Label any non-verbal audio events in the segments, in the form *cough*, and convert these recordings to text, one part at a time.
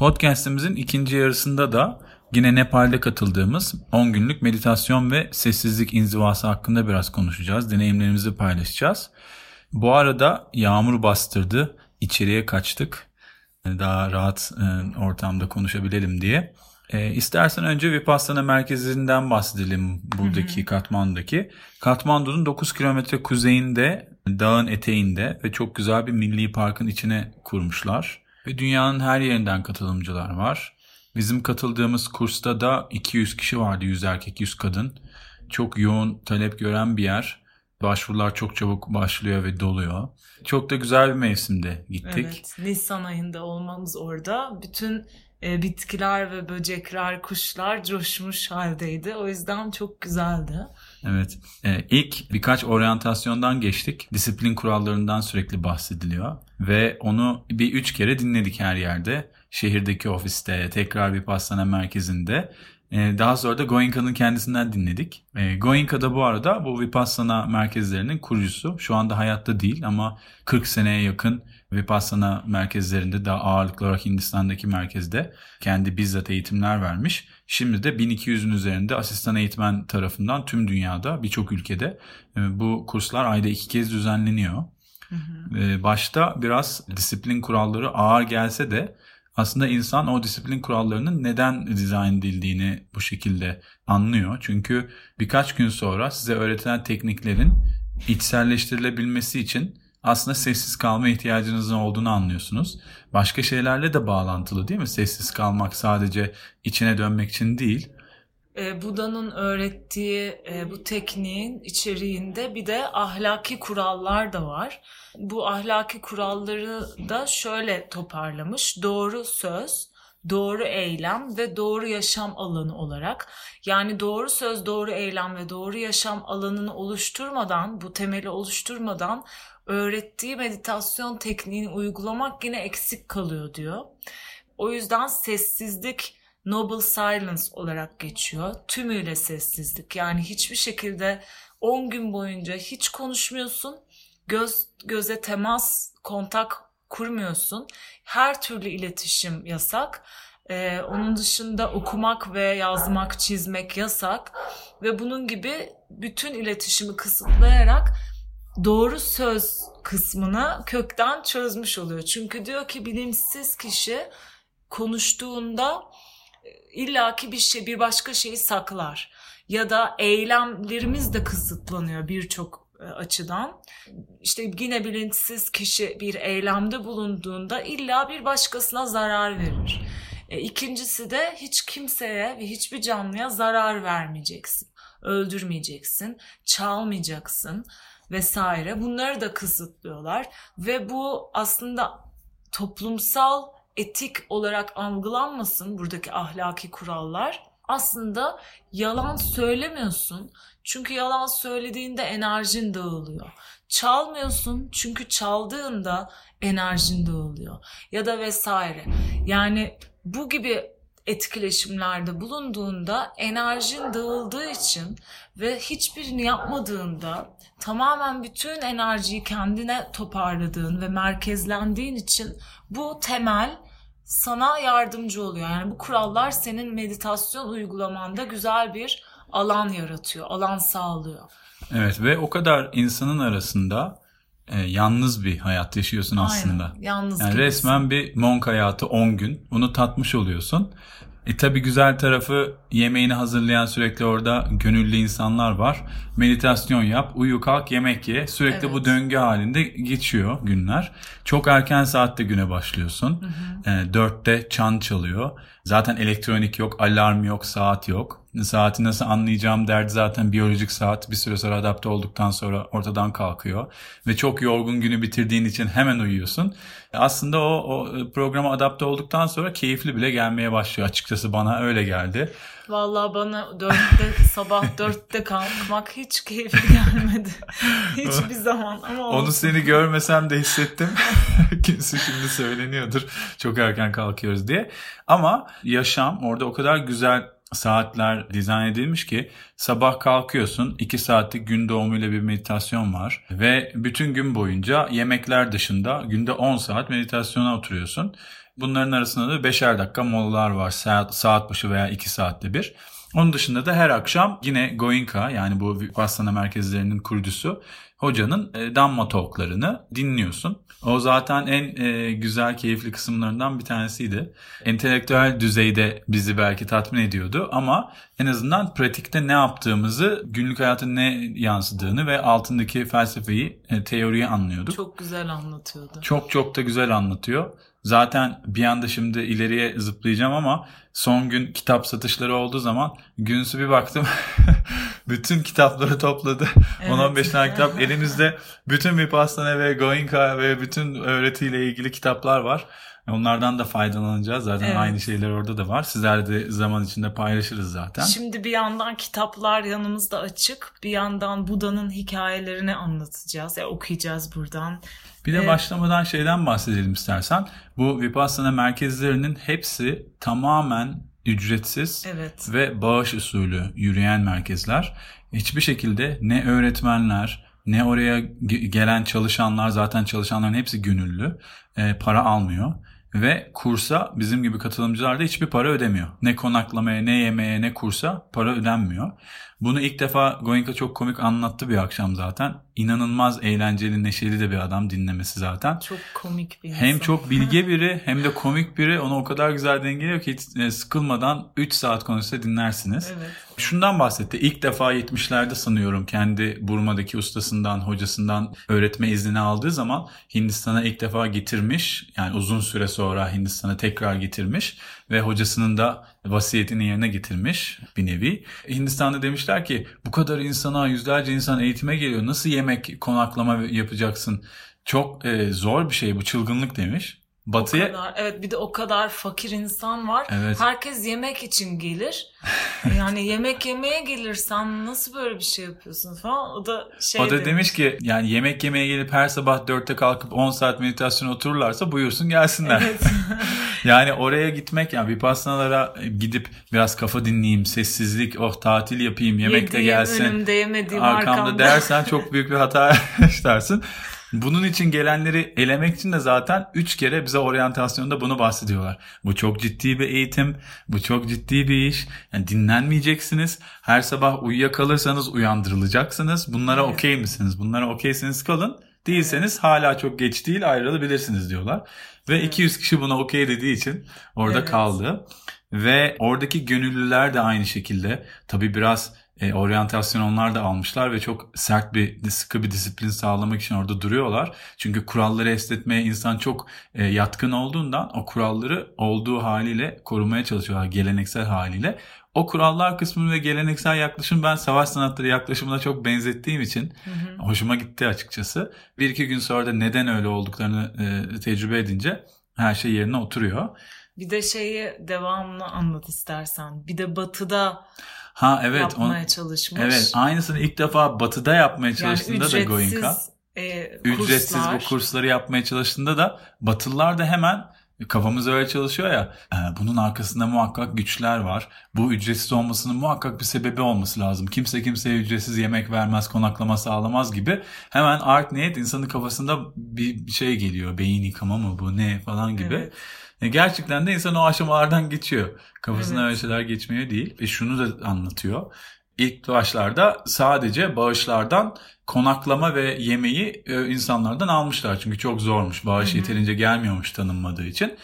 Podcast'imizin ikinci yarısında da yine Nepal'de katıldığımız 10 günlük meditasyon ve sessizlik inzivası hakkında biraz konuşacağız. Deneyimlerimizi paylaşacağız. Bu arada yağmur bastırdı. İçeriye kaçtık. Daha rahat e, ortamda konuşabilelim diye. E, istersen önce Vipassana merkezinden bahsedelim buradaki Katmandu'daki. Katmandu'nun 9 kilometre kuzeyinde, dağın eteğinde ve çok güzel bir milli parkın içine kurmuşlar. Ve dünyanın her yerinden katılımcılar var. Bizim katıldığımız kursta da 200 kişi vardı, 100 erkek, 100 kadın. Çok yoğun talep gören bir yer. Başvurular çok çabuk başlıyor ve doluyor. Çok da güzel bir mevsimde gittik. Evet, Nisan ayında olmamız orada. Bütün e, bitkiler ve böcekler, kuşlar coşmuş haldeydi. O yüzden çok güzeldi. Evet. Ee, ilk birkaç oryantasyondan geçtik. Disiplin kurallarından sürekli bahsediliyor. Ve onu bir üç kere dinledik her yerde. Şehirdeki ofiste, tekrar bir pastane merkezinde. Ee, daha sonra da Goenka'nın kendisinden dinledik. Ee, Goenka da bu arada bu Vipassana merkezlerinin kurucusu. Şu anda hayatta değil ama 40 seneye yakın Vipassana merkezlerinde daha ağırlıklı olarak Hindistan'daki merkezde kendi bizzat eğitimler vermiş. Şimdi de 1200'ün üzerinde asistan eğitmen tarafından tüm dünyada birçok ülkede e, bu kurslar ayda iki kez düzenleniyor. Hı. Başta biraz disiplin kuralları ağır gelse de aslında insan o disiplin kurallarının neden dizayn edildiğini bu şekilde anlıyor. Çünkü birkaç gün sonra size öğretilen tekniklerin içselleştirilebilmesi için aslında sessiz kalma ihtiyacınızın olduğunu anlıyorsunuz. Başka şeylerle de bağlantılı değil mi? Sessiz kalmak sadece içine dönmek için değil. E, Buda'nın öğrettiği e, bu tekniğin içeriğinde bir de ahlaki kurallar da var. Bu ahlaki kuralları da şöyle toparlamış. Doğru söz, doğru eylem ve doğru yaşam alanı olarak. Yani doğru söz, doğru eylem ve doğru yaşam alanını oluşturmadan, bu temeli oluşturmadan öğrettiği meditasyon tekniğini uygulamak yine eksik kalıyor diyor. O yüzden sessizlik noble silence olarak geçiyor. Tümüyle sessizlik. Yani hiçbir şekilde 10 gün boyunca hiç konuşmuyorsun. Göz göze temas, kontak kurmuyorsun. Her türlü iletişim yasak. Ee, onun dışında okumak ve yazmak, çizmek yasak. Ve bunun gibi bütün iletişimi kısıtlayarak doğru söz kısmını kökten çözmüş oluyor. Çünkü diyor ki bilinçsiz kişi konuştuğunda illaki bir şey bir başka şeyi saklar ya da eylemlerimiz de kısıtlanıyor birçok e, açıdan. İşte yine bilinçsiz kişi bir eylemde bulunduğunda illa bir başkasına zarar verir. E, ikincisi de hiç kimseye ve hiçbir canlıya zarar vermeyeceksin. Öldürmeyeceksin, çalmayacaksın vesaire bunları da kısıtlıyorlar ve bu aslında toplumsal etik olarak algılanmasın buradaki ahlaki kurallar. Aslında yalan söylemiyorsun. Çünkü yalan söylediğinde enerjin dağılıyor. Çalmıyorsun çünkü çaldığında enerjin dağılıyor. Ya da vesaire. Yani bu gibi etkileşimlerde bulunduğunda enerjin dağıldığı için ve hiçbirini yapmadığında tamamen bütün enerjiyi kendine toparladığın ve merkezlendiğin için bu temel sana yardımcı oluyor. Yani bu kurallar senin meditasyon uygulamanda güzel bir alan yaratıyor, alan sağlıyor. Evet ve o kadar insanın arasında e, yalnız bir hayat yaşıyorsun aslında. Aynen, yalnız yani resmen bir monk hayatı 10 gün. Bunu tatmış oluyorsun. E tabi güzel tarafı yemeğini hazırlayan sürekli orada gönüllü insanlar var. Meditasyon yap, uyu kalk, yemek ye. Sürekli evet. bu döngü halinde geçiyor günler. Çok erken saatte güne başlıyorsun. Hı hı. E, dörtte çan çalıyor. Zaten elektronik yok, alarm yok, saat yok. Saati nasıl anlayacağım derdi zaten biyolojik saat bir süre sonra adapte olduktan sonra ortadan kalkıyor. Ve çok yorgun günü bitirdiğin için hemen uyuyorsun. Aslında o, o programa adapte olduktan sonra keyifli bile gelmeye başlıyor açıkçası bana öyle geldi. Vallahi bana dörtte *laughs* sabah dörtte kalkmak hiç keyifli gelmedi. *laughs* Hiçbir zaman ama olsun. Onu seni görmesem de hissettim. *laughs* Kimse şimdi söyleniyordur çok erken kalkıyoruz diye. Ama yaşam orada o kadar güzel saatler dizayn edilmiş ki sabah kalkıyorsun 2 saatlik gün doğumuyla bir meditasyon var ve bütün gün boyunca yemekler dışında günde 10 saat meditasyona oturuyorsun. Bunların arasında da beşer dakika molalar var saat, saat başı veya iki saatte bir. Onun dışında da her akşam yine Goenka yani bu Vipassana merkezlerinin kurucusu hocanın e, Dhamma talklarını dinliyorsun. O zaten en e, güzel, keyifli kısımlarından bir tanesiydi. Entelektüel düzeyde bizi belki tatmin ediyordu ama en azından pratikte ne yaptığımızı, günlük hayatın ne yansıdığını ve altındaki felsefeyi, e, teoriyi anlıyorduk. Çok güzel anlatıyordu. Çok çok da güzel anlatıyor. Zaten bir anda şimdi ileriye zıplayacağım ama son gün kitap satışları olduğu zaman Günsü bir baktım *laughs* bütün kitapları topladı. Evet. 10-15 tane kitap *laughs* elimizde bütün Vipassana ve Goenka ve bütün öğretiyle ilgili kitaplar var. Onlardan da faydalanacağız. Zaten evet. aynı şeyler orada da var. Sizler de zaman içinde paylaşırız zaten. Şimdi bir yandan kitaplar yanımızda açık. Bir yandan Buda'nın hikayelerini anlatacağız. Yani okuyacağız buradan. Bir de evet. başlamadan şeyden bahsedelim istersen. Bu Vipassana merkezlerinin hepsi tamamen ücretsiz evet. ve bağış usulü yürüyen merkezler. Hiçbir şekilde ne öğretmenler ne oraya gelen çalışanlar zaten çalışanların hepsi gönüllü e, para almıyor. Ve kursa bizim gibi katılımcılar da hiçbir para ödemiyor. Ne konaklamaya, ne yemeğe, ne kursa para ödenmiyor. Bunu ilk defa Goenka çok komik anlattı bir akşam zaten. İnanılmaz eğlenceli, neşeli de bir adam dinlemesi zaten. Çok komik bir insan. Hem çok bilge *laughs* biri hem de komik biri. Onu o kadar güzel dengeliyor ki hiç e, sıkılmadan 3 saat konuşsa dinlersiniz. Evet. Şundan bahsetti. İlk defa 70'lerde sanıyorum kendi Burma'daki ustasından, hocasından öğretme iznini aldığı zaman Hindistan'a ilk defa getirmiş. Yani uzun süre sonra Hindistan'a tekrar getirmiş ve hocasının da vasiyetini yerine getirmiş bir nevi. Hindistan'da demişler ki bu kadar insana yüzlerce insan eğitime geliyor nasıl yemek konaklama yapacaksın çok e, zor bir şey bu çılgınlık demiş. Batıya... kadar, evet bir de o kadar fakir insan var. Evet. Herkes yemek için gelir. *laughs* yani yemek yemeye gelirsen nasıl böyle bir şey yapıyorsun falan. O da şey O da demiş, demiş ki yani yemek yemeye gelip her sabah dörtte kalkıp 10 saat meditasyon otururlarsa buyursun gelsinler. Evet. *laughs* yani oraya gitmek yani Vipassana'lara gidip biraz kafa dinleyeyim, sessizlik, oh tatil yapayım, yemek Yediğim, de gelsin. önümde yemediğim arkamda. arkamda dersen çok büyük bir hata *laughs* işlersin. Bunun için gelenleri elemek için de zaten 3 kere bize oryantasyonda bunu bahsediyorlar. Bu çok ciddi bir eğitim, bu çok ciddi bir iş. Yani dinlenmeyeceksiniz. Her sabah uyuyakalırsanız uyandırılacaksınız. Bunlara evet. okey misiniz? Bunlara okeyseniz kalın. Değilseniz evet. hala çok geç değil ayrılabilirsiniz diyorlar. Ve evet. 200 kişi buna okey dediği için orada evet. kaldı. Ve oradaki gönüllüler de aynı şekilde tabii biraz e, oryantasyon onlar da almışlar ve çok sert bir sıkı bir disiplin sağlamak için orada duruyorlar. Çünkü kuralları esnetmeye insan çok e, yatkın olduğundan o kuralları olduğu haliyle korumaya çalışıyorlar geleneksel haliyle. O kurallar kısmını ve geleneksel yaklaşım ben savaş sanatları yaklaşımına çok benzettiğim için hı hı. hoşuma gitti açıkçası. Bir iki gün sonra da neden öyle olduklarını e, tecrübe edince her şey yerine oturuyor. Bir de şeyi devamlı anlat istersen. Bir de batıda Ha evet. Yapmaya on, çalışmış. Evet aynısını ilk defa batıda yapmaya çalıştığında yani da Goenka. E, ücretsiz kurslar. bu kursları yapmaya çalıştığında da Batılılar da hemen kafamız öyle çalışıyor ya e, bunun arkasında muhakkak güçler var. Bu ücretsiz olmasının muhakkak bir sebebi olması lazım. Kimse kimseye ücretsiz yemek vermez, konaklama sağlamaz gibi. Hemen art niyet insanın kafasında bir şey geliyor. Beyin yıkama mı bu ne falan gibi. Evet. E, gerçekten de insan o aşamalardan geçiyor. Kafasına evet. öyle şeyler geçmiyor değil. E şunu da anlatıyor. İlk başlarda sadece bağışlardan konaklama ve yemeği e, insanlardan almışlar. Çünkü çok zormuş. Bağış Hı-hı. yeterince gelmiyormuş tanınmadığı için.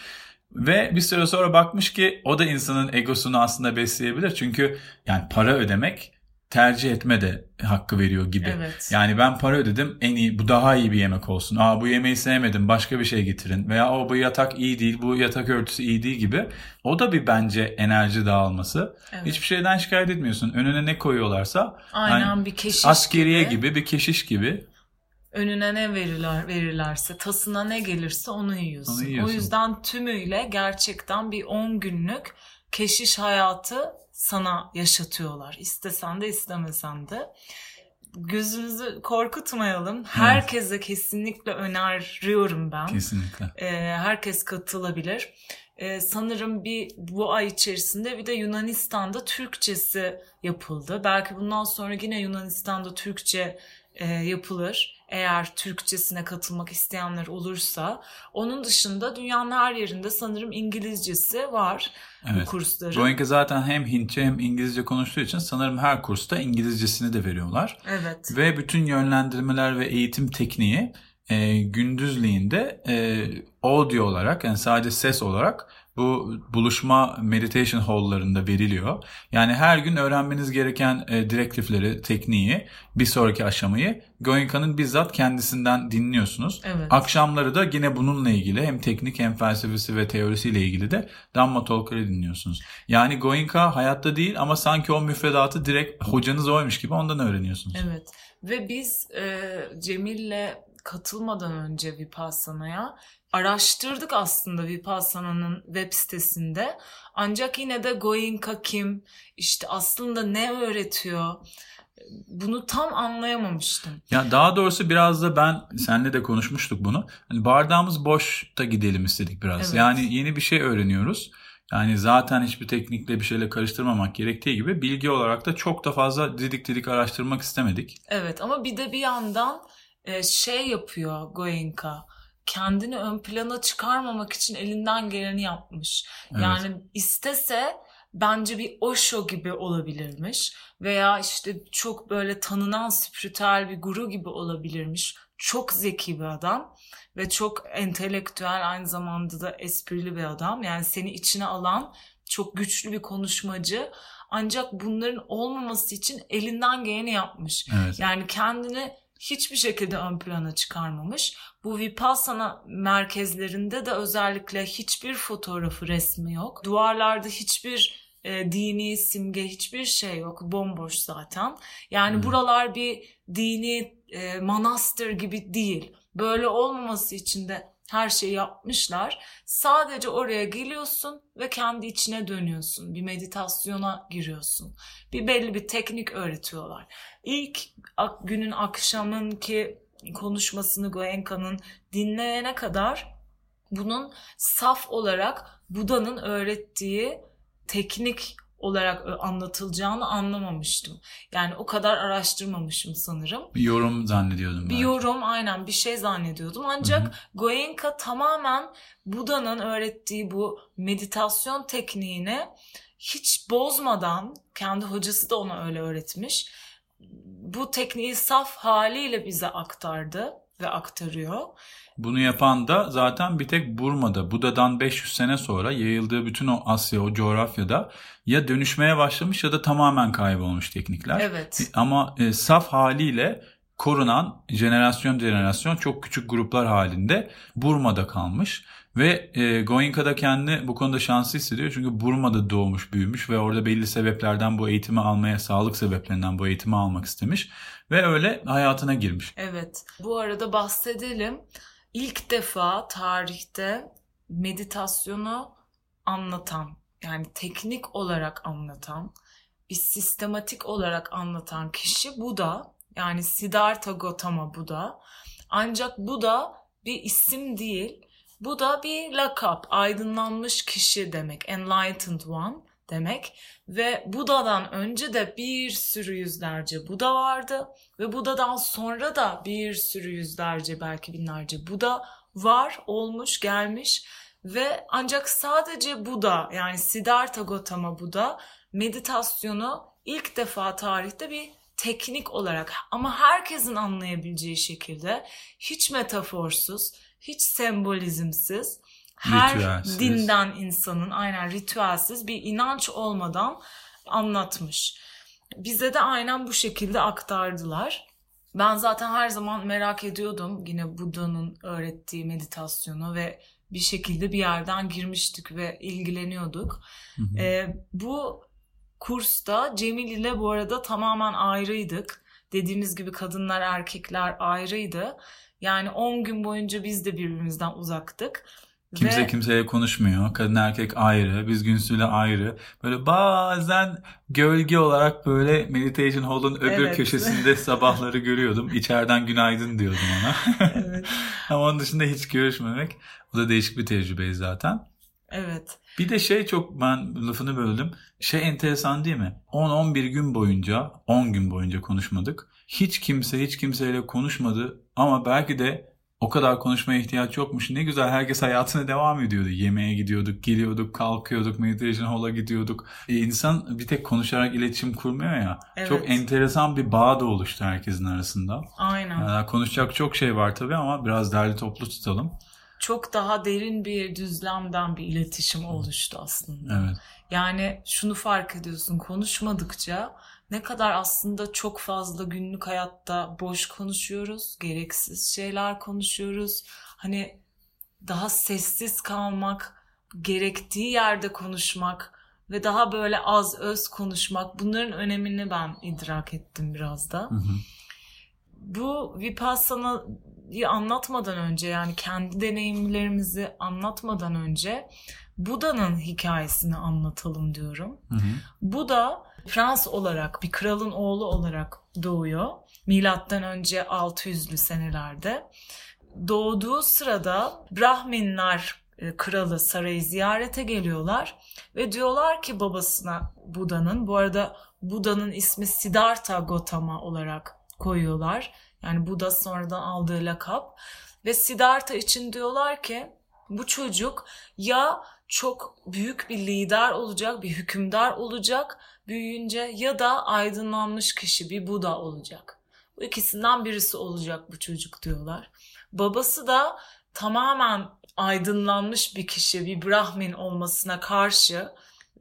Ve bir süre sonra bakmış ki o da insanın egosunu aslında besleyebilir. Çünkü yani para ödemek tercih etme de hakkı veriyor gibi. Evet. Yani ben para ödedim en iyi bu daha iyi bir yemek olsun. Aa bu yemeği sevmedim başka bir şey getirin. Veya o bu yatak iyi değil bu yatak örtüsü iyi değil gibi. O da bir bence enerji dağılması. Evet. Hiçbir şeyden şikayet etmiyorsun. Önüne ne koyuyorlarsa. Aynen hani bir keşiş askeriye gibi. gibi bir keşiş gibi. Önüne ne verirler, verirlerse, tasına ne gelirse onu yiyorsun. onu yiyorsun. O yüzden tümüyle gerçekten bir 10 günlük keşiş hayatı sana yaşatıyorlar. İstesen de istemesen de. Gözünüzü korkutmayalım. Herkese evet. kesinlikle öneriyorum ben. Kesinlikle. Ee, herkes katılabilir. Ee, sanırım bir bu ay içerisinde bir de Yunanistan'da Türkçesi yapıldı. Belki bundan sonra yine Yunanistan'da Türkçe e, yapılır. Eğer Türkçesine katılmak isteyenler olursa. Onun dışında dünyanın her yerinde sanırım İngilizcesi var evet. bu kursların. Goenka zaten hem Hintçe hem İngilizce konuştuğu için sanırım her kursta İngilizcesini de veriyorlar. Evet. Ve bütün yönlendirmeler ve eğitim tekniği e, gündüzliğinde e, audio olarak yani sadece ses olarak bu buluşma meditation hall'larında veriliyor. Yani her gün öğrenmeniz gereken e, direktifleri, tekniği, bir sonraki aşamayı Goenka'nın bizzat kendisinden dinliyorsunuz. Evet. Akşamları da yine bununla ilgili hem teknik hem felsefesi ve teorisiyle ilgili de Dhamma Talk'ları dinliyorsunuz. Yani Goenka hayatta değil ama sanki o müfredatı direkt hocanız oymuş gibi ondan öğreniyorsunuz. Evet ve biz e, Cemil'le katılmadan önce Vipassana'ya araştırdık aslında Vipassana'nın web sitesinde. Ancak yine de Goenka kim, işte aslında ne öğretiyor bunu tam anlayamamıştım. Ya daha doğrusu biraz da ben senle de konuşmuştuk bunu. Hani bardağımız boş da gidelim istedik biraz. Evet. Yani yeni bir şey öğreniyoruz. Yani zaten hiçbir teknikle bir şeyle karıştırmamak gerektiği gibi bilgi olarak da çok da fazla didik didik araştırmak istemedik. Evet ama bir de bir yandan e, şey yapıyor Goenka. Kendini ön plana çıkarmamak için elinden geleni yapmış. Evet. Yani istese bence bir Osho gibi olabilirmiş veya işte çok böyle tanınan spiritüel bir guru gibi olabilirmiş. Çok zeki bir adam ve çok entelektüel aynı zamanda da esprili bir adam. Yani seni içine alan çok güçlü bir konuşmacı. Ancak bunların olmaması için elinden geleni yapmış. Evet. Yani kendini hiçbir şekilde ön plana çıkarmamış. Bu Vipassana merkezlerinde de özellikle hiçbir fotoğrafı resmi yok. Duvarlarda hiçbir e, dini simge hiçbir şey yok. Bomboş zaten. Yani hmm. buralar bir dini e, manastır gibi değil. Böyle olmaması için de her şeyi yapmışlar. Sadece oraya geliyorsun ve kendi içine dönüyorsun. Bir meditasyona giriyorsun. Bir belli bir teknik öğretiyorlar. İlk günün akşamın ki konuşmasını Goenka'nın dinleyene kadar bunun saf olarak Buda'nın öğrettiği teknik olarak anlatılacağını anlamamıştım. Yani o kadar araştırmamışım sanırım. Bir yorum zannediyordum. Bir belki. yorum aynen bir şey zannediyordum. Ancak Hı-hı. Goenka tamamen Buda'nın öğrettiği bu meditasyon tekniğini hiç bozmadan kendi hocası da ona öyle öğretmiş. Bu tekniği saf haliyle bize aktardı ve aktarıyor. Bunu yapan da zaten bir tek Burma'da. Buda'dan 500 sene sonra yayıldığı bütün o Asya, o coğrafyada ya dönüşmeye başlamış ya da tamamen kaybolmuş teknikler. Evet. Ama e, saf haliyle korunan jenerasyon jenerasyon çok küçük gruplar halinde Burma'da kalmış. Ve e, Goenka da kendini bu konuda şanslı hissediyor. Çünkü Burma'da doğmuş, büyümüş ve orada belli sebeplerden bu eğitimi almaya, sağlık sebeplerinden bu eğitimi almak istemiş. Ve öyle hayatına girmiş. Evet. Bu arada bahsedelim ilk defa tarihte meditasyonu anlatan yani teknik olarak anlatan bir sistematik olarak anlatan kişi Buda yani Siddhartha Gautama Buda ancak Buda bir isim değil bu da bir lakap aydınlanmış kişi demek enlightened one demek. Ve Buda'dan önce de bir sürü yüzlerce Buda vardı. Ve Buda'dan sonra da bir sürü yüzlerce belki binlerce Buda var, olmuş, gelmiş. Ve ancak sadece Buda yani Siddhartha Gautama Buda meditasyonu ilk defa tarihte bir teknik olarak ama herkesin anlayabileceği şekilde hiç metaforsuz, hiç sembolizmsiz her ritüelsiz. dinden insanın aynen ritüelsiz bir inanç olmadan anlatmış. Bize de aynen bu şekilde aktardılar. Ben zaten her zaman merak ediyordum yine Buda'nın öğrettiği meditasyonu ve bir şekilde bir yerden girmiştik ve ilgileniyorduk. Hı hı. Ee, bu kursta Cemil ile bu arada tamamen ayrıydık. Dediğimiz gibi kadınlar erkekler ayrıydı. Yani 10 gün boyunca biz de birbirimizden uzaktık. Kimse Ve... kimseye konuşmuyor. Kadın erkek ayrı. Biz Günsü'yle ayrı. Böyle bazen gölge olarak böyle meditation hall'un öbür evet. köşesinde *laughs* sabahları görüyordum. İçeriden günaydın diyordum ona. evet. *laughs* Ama onun dışında hiç görüşmemek. O da değişik bir tecrübe zaten. Evet. Bir de şey çok ben lafını böldüm. Şey enteresan değil mi? 10-11 gün boyunca 10 gün boyunca konuşmadık. Hiç kimse hiç kimseyle konuşmadı ama belki de o kadar konuşmaya ihtiyaç yokmuş. Ne güzel herkes hayatına devam ediyordu. Yemeğe gidiyorduk, geliyorduk, kalkıyorduk, meditation hall'a gidiyorduk. E insan bir tek konuşarak iletişim kurmuyor ya. Evet. Çok enteresan bir bağ da oluştu herkesin arasında. Aynen. Yani konuşacak çok şey var tabii ama biraz derli toplu tutalım. Çok daha derin bir düzlemden bir iletişim oluştu aslında. Evet. Yani şunu fark ediyorsun konuşmadıkça ne kadar aslında çok fazla günlük hayatta boş konuşuyoruz, gereksiz şeyler konuşuyoruz. Hani daha sessiz kalmak, gerektiği yerde konuşmak ve daha böyle az öz konuşmak bunların önemini ben idrak ettim biraz da. Hı hı. Bu Vipassana'yı anlatmadan önce yani kendi deneyimlerimizi anlatmadan önce Buda'nın hikayesini anlatalım diyorum. Hı hı. Buda prens olarak bir kralın oğlu olarak doğuyor. Milattan önce 600'lü senelerde. Doğduğu sırada Brahminler e, kralı sarayı ziyarete geliyorlar ve diyorlar ki babasına Buda'nın bu arada Buda'nın ismi Siddhartha Gautama olarak koyuyorlar. Yani Buda sonradan aldığı lakap ve Siddhartha için diyorlar ki bu çocuk ya çok büyük bir lider olacak, bir hükümdar olacak büyüyünce ya da aydınlanmış kişi bir Buda olacak. Bu ikisinden birisi olacak bu çocuk diyorlar. Babası da tamamen aydınlanmış bir kişi, bir Brahmin olmasına karşı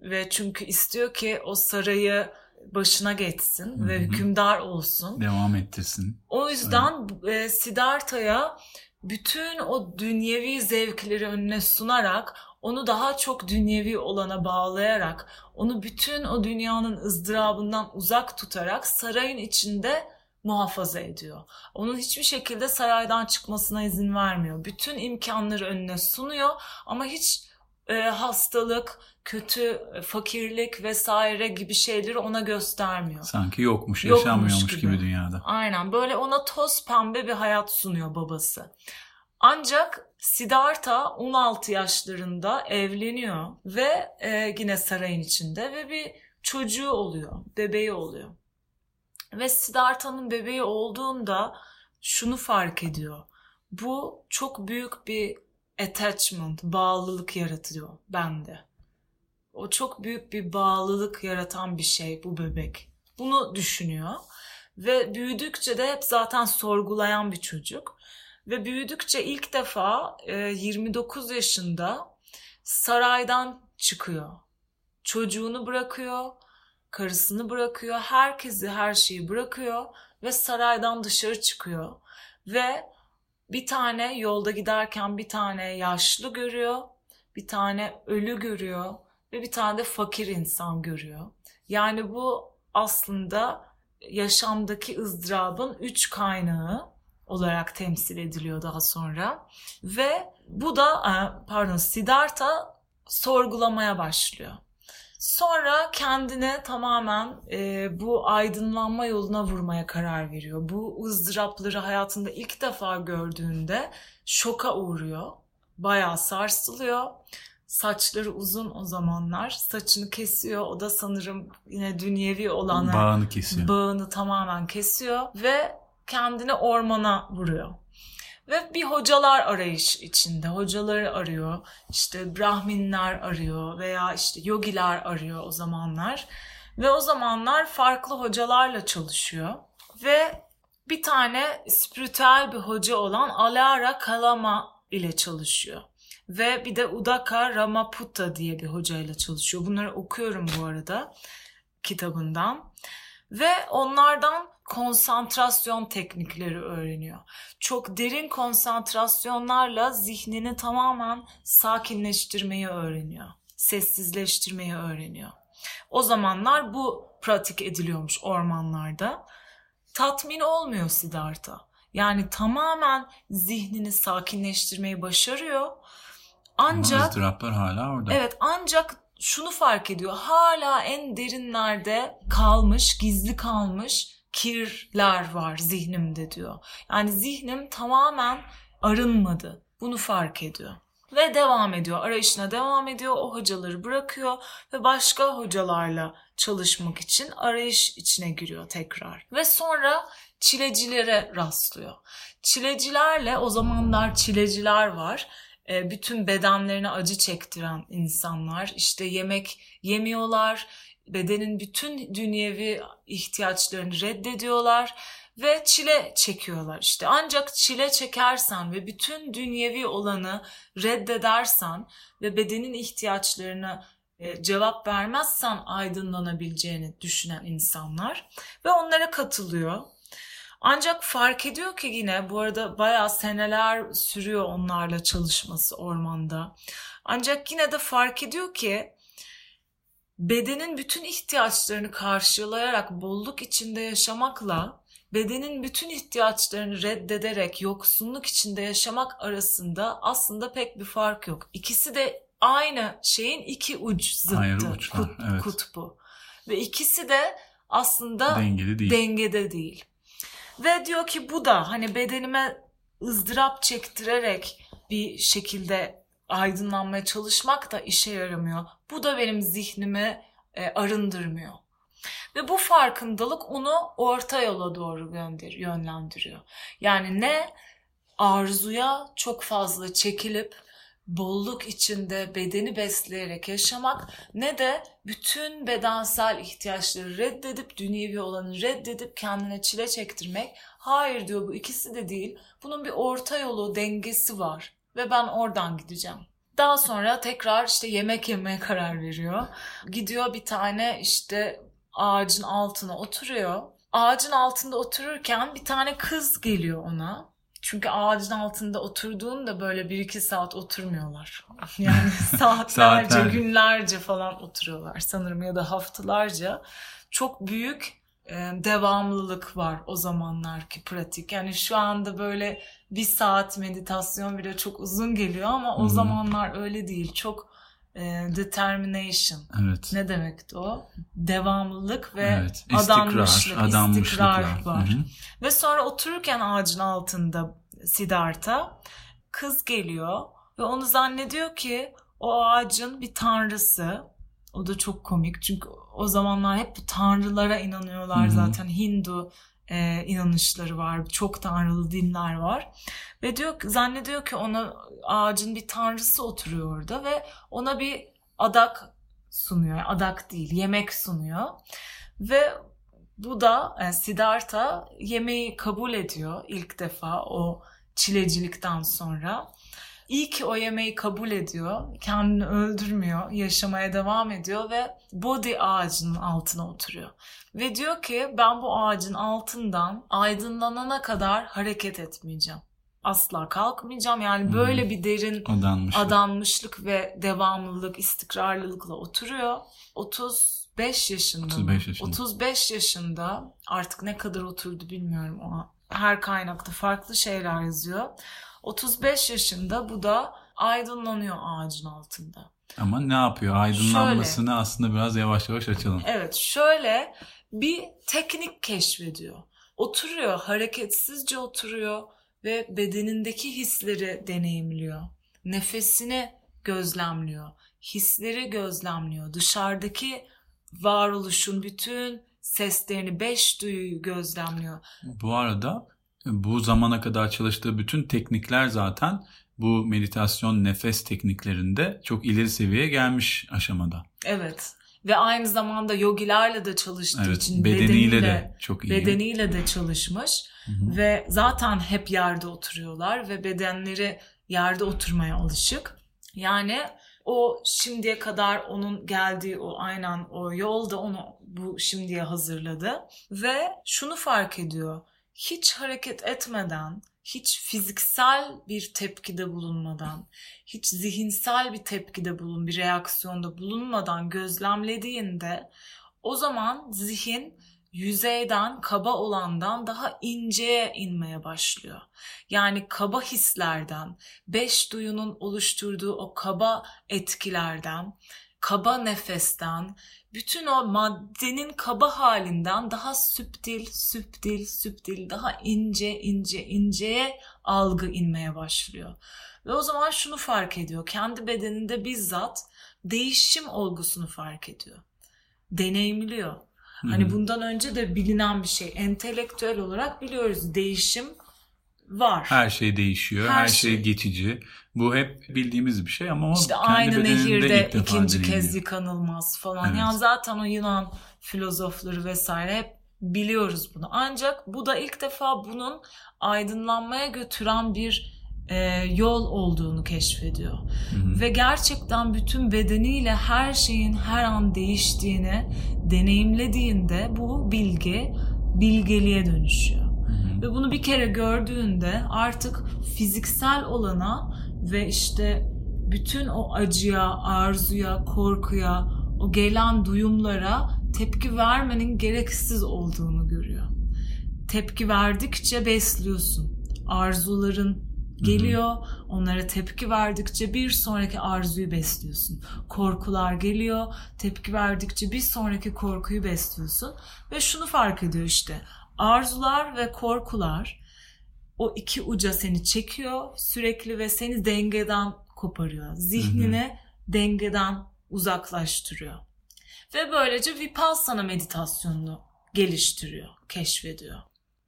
ve çünkü istiyor ki o sarayı başına geçsin Hı hı. ve hükümdar olsun. Devam ettirsin. O yüzden e, Siddhartha'ya bütün o dünyevi zevkleri önüne sunarak onu daha çok dünyevi olana bağlayarak onu bütün o dünyanın ızdırabından uzak tutarak sarayın içinde muhafaza ediyor. Onun hiçbir şekilde saraydan çıkmasına izin vermiyor. Bütün imkanları önüne sunuyor ama hiç e, hastalık, kötü e, fakirlik vesaire gibi şeyleri ona göstermiyor. Sanki yokmuş, Yokmuş yaşanmıyormuş gibi. gibi. dünyada. Aynen böyle ona toz pembe bir hayat sunuyor babası. Ancak Siddhartha 16 yaşlarında evleniyor ve e, yine sarayın içinde ve bir çocuğu oluyor, bebeği oluyor. Ve Siddhartha'nın bebeği olduğunda şunu fark ediyor. Bu çok büyük bir attachment, bağlılık yaratıyor bende. O çok büyük bir bağlılık yaratan bir şey bu bebek. Bunu düşünüyor. Ve büyüdükçe de hep zaten sorgulayan bir çocuk. Ve büyüdükçe ilk defa e, 29 yaşında saraydan çıkıyor. Çocuğunu bırakıyor, karısını bırakıyor, herkesi her şeyi bırakıyor ve saraydan dışarı çıkıyor. Ve bir tane yolda giderken bir tane yaşlı görüyor, bir tane ölü görüyor ve bir tane de fakir insan görüyor. Yani bu aslında yaşamdaki ızdırabın üç kaynağı olarak temsil ediliyor daha sonra. Ve bu da e, pardon Siddhartha sorgulamaya başlıyor. Sonra kendine tamamen e, bu aydınlanma yoluna vurmaya karar veriyor. Bu ızdırapları hayatında ilk defa gördüğünde şoka uğruyor. Bayağı sarsılıyor. Saçları uzun o zamanlar. Saçını kesiyor. O da sanırım yine dünyevi olan Bağını kesiyor. bağını tamamen kesiyor ve kendini ormana vuruyor. Ve bir hocalar arayış içinde. Hocaları arıyor. İşte Brahminler arıyor veya işte yogiler arıyor o zamanlar. Ve o zamanlar farklı hocalarla çalışıyor. Ve bir tane spiritüel bir hoca olan Alara Kalama ile çalışıyor. Ve bir de Udaka Ramaputta diye bir hocayla çalışıyor. Bunları okuyorum bu arada kitabından. Ve onlardan konsantrasyon teknikleri öğreniyor. Çok derin konsantrasyonlarla zihnini tamamen sakinleştirmeyi öğreniyor. Sessizleştirmeyi öğreniyor. O zamanlar bu pratik ediliyormuş ormanlarda. Tatmin olmuyor Siddhartha. Yani tamamen zihnini sakinleştirmeyi başarıyor. Ancak Ama ızdıraplar hala orada. Evet ancak şunu fark ediyor. Hala en derinlerde kalmış, gizli kalmış kirler var zihnimde diyor. Yani zihnim tamamen arınmadı. Bunu fark ediyor. Ve devam ediyor. Arayışına devam ediyor. O hocaları bırakıyor ve başka hocalarla çalışmak için arayış içine giriyor tekrar. Ve sonra çilecilere rastlıyor. Çilecilerle o zamanlar çileciler var e, bütün bedenlerine acı çektiren insanlar işte yemek yemiyorlar bedenin bütün dünyevi ihtiyaçlarını reddediyorlar ve çile çekiyorlar işte ancak çile çekersen ve bütün dünyevi olanı reddedersen ve bedenin ihtiyaçlarına e, cevap vermezsen aydınlanabileceğini düşünen insanlar ve onlara katılıyor. Ancak fark ediyor ki yine bu arada bayağı seneler sürüyor onlarla çalışması ormanda. Ancak yine de fark ediyor ki bedenin bütün ihtiyaçlarını karşılayarak bolluk içinde yaşamakla bedenin bütün ihtiyaçlarını reddederek yoksunluk içinde yaşamak arasında aslında pek bir fark yok. İkisi de aynı şeyin iki uç zıttı, Ayrı uçlar, kut, evet. kutbu. Ve ikisi de aslında Dengeli değil. dengede değil. Ve diyor ki bu da hani bedenime ızdırap çektirerek bir şekilde aydınlanmaya çalışmak da işe yaramıyor. Bu da benim zihnimi e, arındırmıyor. Ve bu farkındalık onu orta yola doğru gönder yönlendiriyor. Yani ne arzuya çok fazla çekilip bolluk içinde bedeni besleyerek yaşamak ne de bütün bedensel ihtiyaçları reddedip dünyevi olanı reddedip kendine çile çektirmek. Hayır diyor bu ikisi de değil. Bunun bir orta yolu dengesi var ve ben oradan gideceğim. Daha sonra tekrar işte yemek yemeye karar veriyor. Gidiyor bir tane işte ağacın altına oturuyor. Ağacın altında otururken bir tane kız geliyor ona. Çünkü ağacın altında oturduğunda böyle bir iki saat oturmuyorlar. *laughs* Yani saatlerce, Saatlerce. günlerce falan oturuyorlar sanırım ya da haftalarca. Çok büyük devamlılık var o zamanlarki pratik. Yani şu anda böyle bir saat meditasyon bile çok uzun geliyor ama o hı. zamanlar öyle değil. Çok e, determination. Evet. Ne demekti o? Devamlılık ve evet. İstikrar, adanmışlık, adanmışlıklar. istikrar var. Hı hı. Ve sonra otururken ağacın altında Siddhartha kız geliyor ve onu zannediyor ki o ağacın bir tanrısı. O da çok komik çünkü o zamanlar hep tanrılara inanıyorlar Hı hı. zaten Hindu e, inanışları var. Çok tanrılı dinler var. Ve diyor zannediyor ki ona ağacın bir tanrısı oturuyor orada ve ona bir adak sunuyor. Adak değil, yemek sunuyor. Ve bu da yani Siddhartha yemeği kabul ediyor ilk defa o çilecilikten sonra. İyi ki o yemeği kabul ediyor. Kendini öldürmüyor. Yaşamaya devam ediyor ve Bodhi ağacının altına oturuyor. Ve diyor ki ben bu ağacın altından aydınlanana kadar hareket etmeyeceğim. Asla kalkmayacağım. Yani Hmm. böyle bir derin Adanmışlık. adanmışlık ve devamlılık, istikrarlılıkla oturuyor. 35 yaşında. mı? 35 yaşında. 35 yaşında artık ne kadar oturdu bilmiyorum o her kaynakta farklı şeyler yazıyor. 35 yaşında bu da aydınlanıyor ağacın altında. Ama ne yapıyor? Aydınlanmasını aslında biraz yavaş yavaş açalım. Evet şöyle bir teknik keşfediyor. Oturuyor, hareketsizce oturuyor ve bedenindeki hisleri deneyimliyor. Nefesini gözlemliyor. Hisleri gözlemliyor. Dışarıdaki varoluşun bütün seslerini, beş duyuyu gözlemliyor. Bu arada bu zamana kadar çalıştığı bütün teknikler zaten bu meditasyon nefes tekniklerinde çok ileri seviyeye gelmiş aşamada. Evet. Ve aynı zamanda yogilerle de çalıştığı Evet, için bedeniyle, bedeniyle, de çok iyi. bedeniyle de çalışmış. Hı hı. Ve zaten hep yerde oturuyorlar ve bedenleri yerde oturmaya alışık. Yani o şimdiye kadar onun geldiği o aynen o yol da onu bu şimdiye hazırladı. Ve şunu fark ediyor. Hiç hareket etmeden, hiç fiziksel bir tepkide bulunmadan, hiç zihinsel bir tepkide bulun, bir reaksiyonda bulunmadan gözlemlediğinde o zaman zihin yüzeyden kaba olandan daha inceye inmeye başlıyor. Yani kaba hislerden, beş duyunun oluşturduğu o kaba etkilerden, kaba nefesten, bütün o maddenin kaba halinden daha süptil, süptil, süptil, daha ince, ince, inceye algı inmeye başlıyor. Ve o zaman şunu fark ediyor. Kendi bedeninde bizzat değişim olgusunu fark ediyor. Deneyimliyor. Hani bundan önce de bilinen bir şey. Entelektüel olarak biliyoruz değişim var. Her şey değişiyor. Her, her şey, şey geçici. Bu hep bildiğimiz bir şey ama işte kendi aynı nehirde ilk ikinci kez yıkanılmaz falan. Evet. Yani zaten o Yunan filozofları vesaire hep biliyoruz bunu. Ancak bu da ilk defa bunun aydınlanmaya götüren bir e, yol olduğunu keşfediyor. Hı hı. Ve gerçekten bütün bedeniyle her şeyin her an değiştiğini deneyimlediğinde bu bilgi bilgeliğe dönüşüyor. Hı hı. Ve bunu bir kere gördüğünde artık fiziksel olana ve işte bütün o acıya, arzuya, korkuya, o gelen duyumlara tepki vermenin gereksiz olduğunu görüyor. Tepki verdikçe besliyorsun. Arzuların geliyor. Hı-hı. Onlara tepki verdikçe bir sonraki arzuyu besliyorsun. Korkular geliyor. Tepki verdikçe bir sonraki korkuyu besliyorsun. Ve şunu fark ediyor işte. Arzular ve korkular o iki uca seni çekiyor sürekli ve seni dengeden koparıyor. Zihnini dengeden uzaklaştırıyor. Ve böylece Vipassana meditasyonunu geliştiriyor, keşfediyor.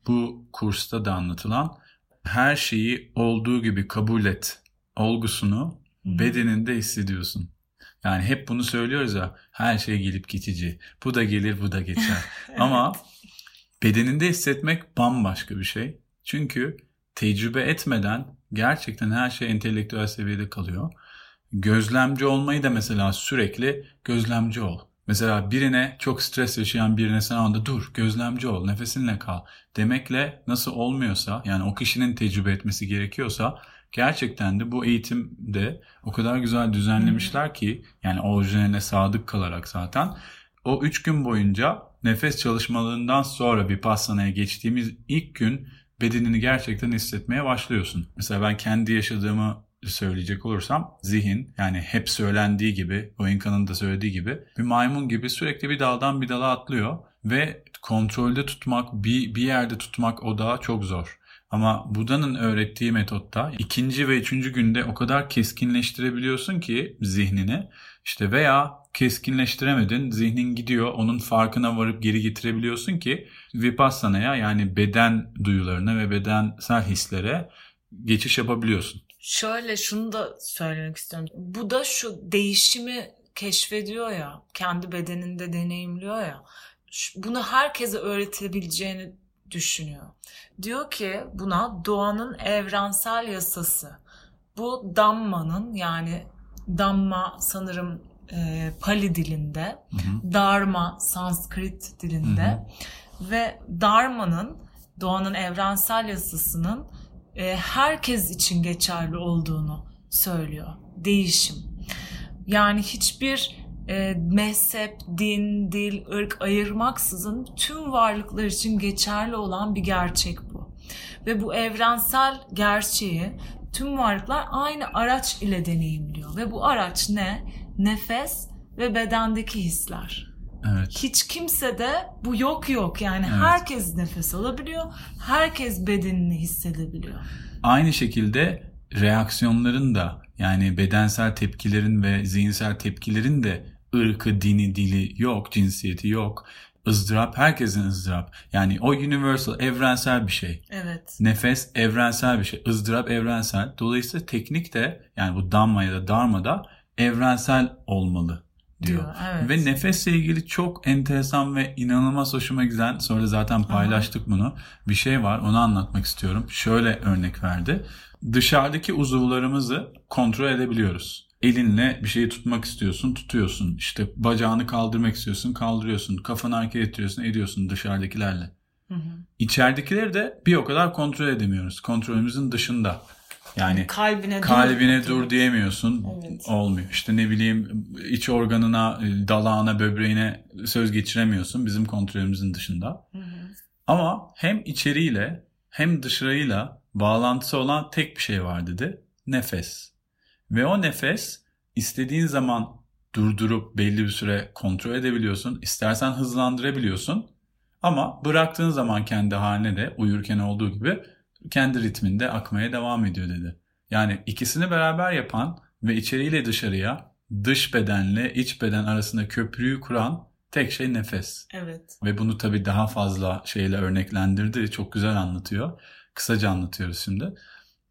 Bu kursta da anlatılan her şeyi olduğu gibi kabul et olgusunu Hı-hı. bedeninde hissediyorsun. Yani hep bunu söylüyoruz ya her şey gelip geçici. Bu da gelir bu da geçer. *laughs* evet. Ama bedeninde hissetmek bambaşka bir şey. Çünkü tecrübe etmeden gerçekten her şey entelektüel seviyede kalıyor. Gözlemci olmayı da mesela sürekli gözlemci ol. Mesela birine çok stres yaşayan birine sen anda dur gözlemci ol nefesinle kal demekle nasıl olmuyorsa yani o kişinin tecrübe etmesi gerekiyorsa gerçekten de bu eğitimde o kadar güzel düzenlemişler ki yani orijinaline sadık kalarak zaten o üç gün boyunca nefes çalışmalarından sonra bir pastanaya geçtiğimiz ilk gün bedenini gerçekten hissetmeye başlıyorsun. Mesela ben kendi yaşadığımı söyleyecek olursam zihin yani hep söylendiği gibi Goenka'nın da söylediği gibi bir maymun gibi sürekli bir daldan bir dala atlıyor ve kontrolde tutmak bir, bir yerde tutmak o da çok zor. Ama Buda'nın öğrettiği metotta ikinci ve üçüncü günde o kadar keskinleştirebiliyorsun ki zihnini işte veya keskinleştiremedin zihnin gidiyor onun farkına varıp geri getirebiliyorsun ki Vipassana'ya yani beden duyularına ve bedensel hislere geçiş yapabiliyorsun. Şöyle şunu da söylemek istiyorum. Bu da şu değişimi keşfediyor ya, kendi bedeninde deneyimliyor ya. Bunu herkese öğretebileceğini düşünüyor. Diyor ki buna doğanın evrensel yasası. Bu Dhamma'nın yani Dhamma sanırım e, Pali dilinde, hı hı. Dharma Sanskrit dilinde hı hı. ve Dharma'nın doğanın evrensel yasasının e, herkes için geçerli olduğunu söylüyor. Değişim. Yani hiçbir e, mezhep, din, dil, ırk ayırmaksızın tüm varlıklar için geçerli olan bir gerçek bu. Ve bu evrensel gerçeği tüm varlıklar aynı araç ile deneyimliyor. Ve bu araç ne? Nefes ve bedendeki hisler. Evet. Hiç kimse de bu yok yok yani evet. herkes nefes alabiliyor, herkes bedenini hissedebiliyor. Aynı şekilde reaksiyonların da yani bedensel tepkilerin ve zihinsel tepkilerin de ırkı, dini, dili yok, cinsiyeti yok. ızdırap herkesin ızdırap. Yani o universal, evrensel bir şey. Evet. Nefes evrensel bir şey. ızdırap evrensel. Dolayısıyla teknik de yani bu Dhamma ya da Dharma da evrensel olmalı diyor. diyor evet. Ve nefesle ilgili çok enteresan ve inanılmaz hoşuma giden sonra zaten paylaştık Aha. bunu. Bir şey var onu anlatmak istiyorum. Şöyle örnek verdi. Dışarıdaki uzuvlarımızı kontrol edebiliyoruz. Elinle bir şeyi tutmak istiyorsun, tutuyorsun. İşte bacağını kaldırmak istiyorsun, kaldırıyorsun. Kafanı hareket ettiriyorsun, ediyorsun dışarıdakilerle. Hı hı. İçeridekileri de bir o kadar kontrol edemiyoruz. Kontrolümüzün dışında. Yani kalbine, kalbine dur, dur diyemiyorsun. Evet. Olmuyor. İşte ne bileyim iç organına, dalağına, böbreğine söz geçiremiyorsun bizim kontrolümüzün dışında. Hı hı. Ama hem içeriğiyle hem dışarıyla bağlantısı olan tek bir şey var dedi. Nefes. Ve o nefes istediğin zaman durdurup belli bir süre kontrol edebiliyorsun. İstersen hızlandırabiliyorsun. Ama bıraktığın zaman kendi haline de uyurken olduğu gibi kendi ritminde akmaya devam ediyor dedi. Yani ikisini beraber yapan ve içeriyle dışarıya, dış bedenle iç beden arasında köprüyü kuran tek şey nefes. Evet. Ve bunu tabii daha fazla şeyle örneklendirdi. Çok güzel anlatıyor. Kısaca anlatıyoruz şimdi.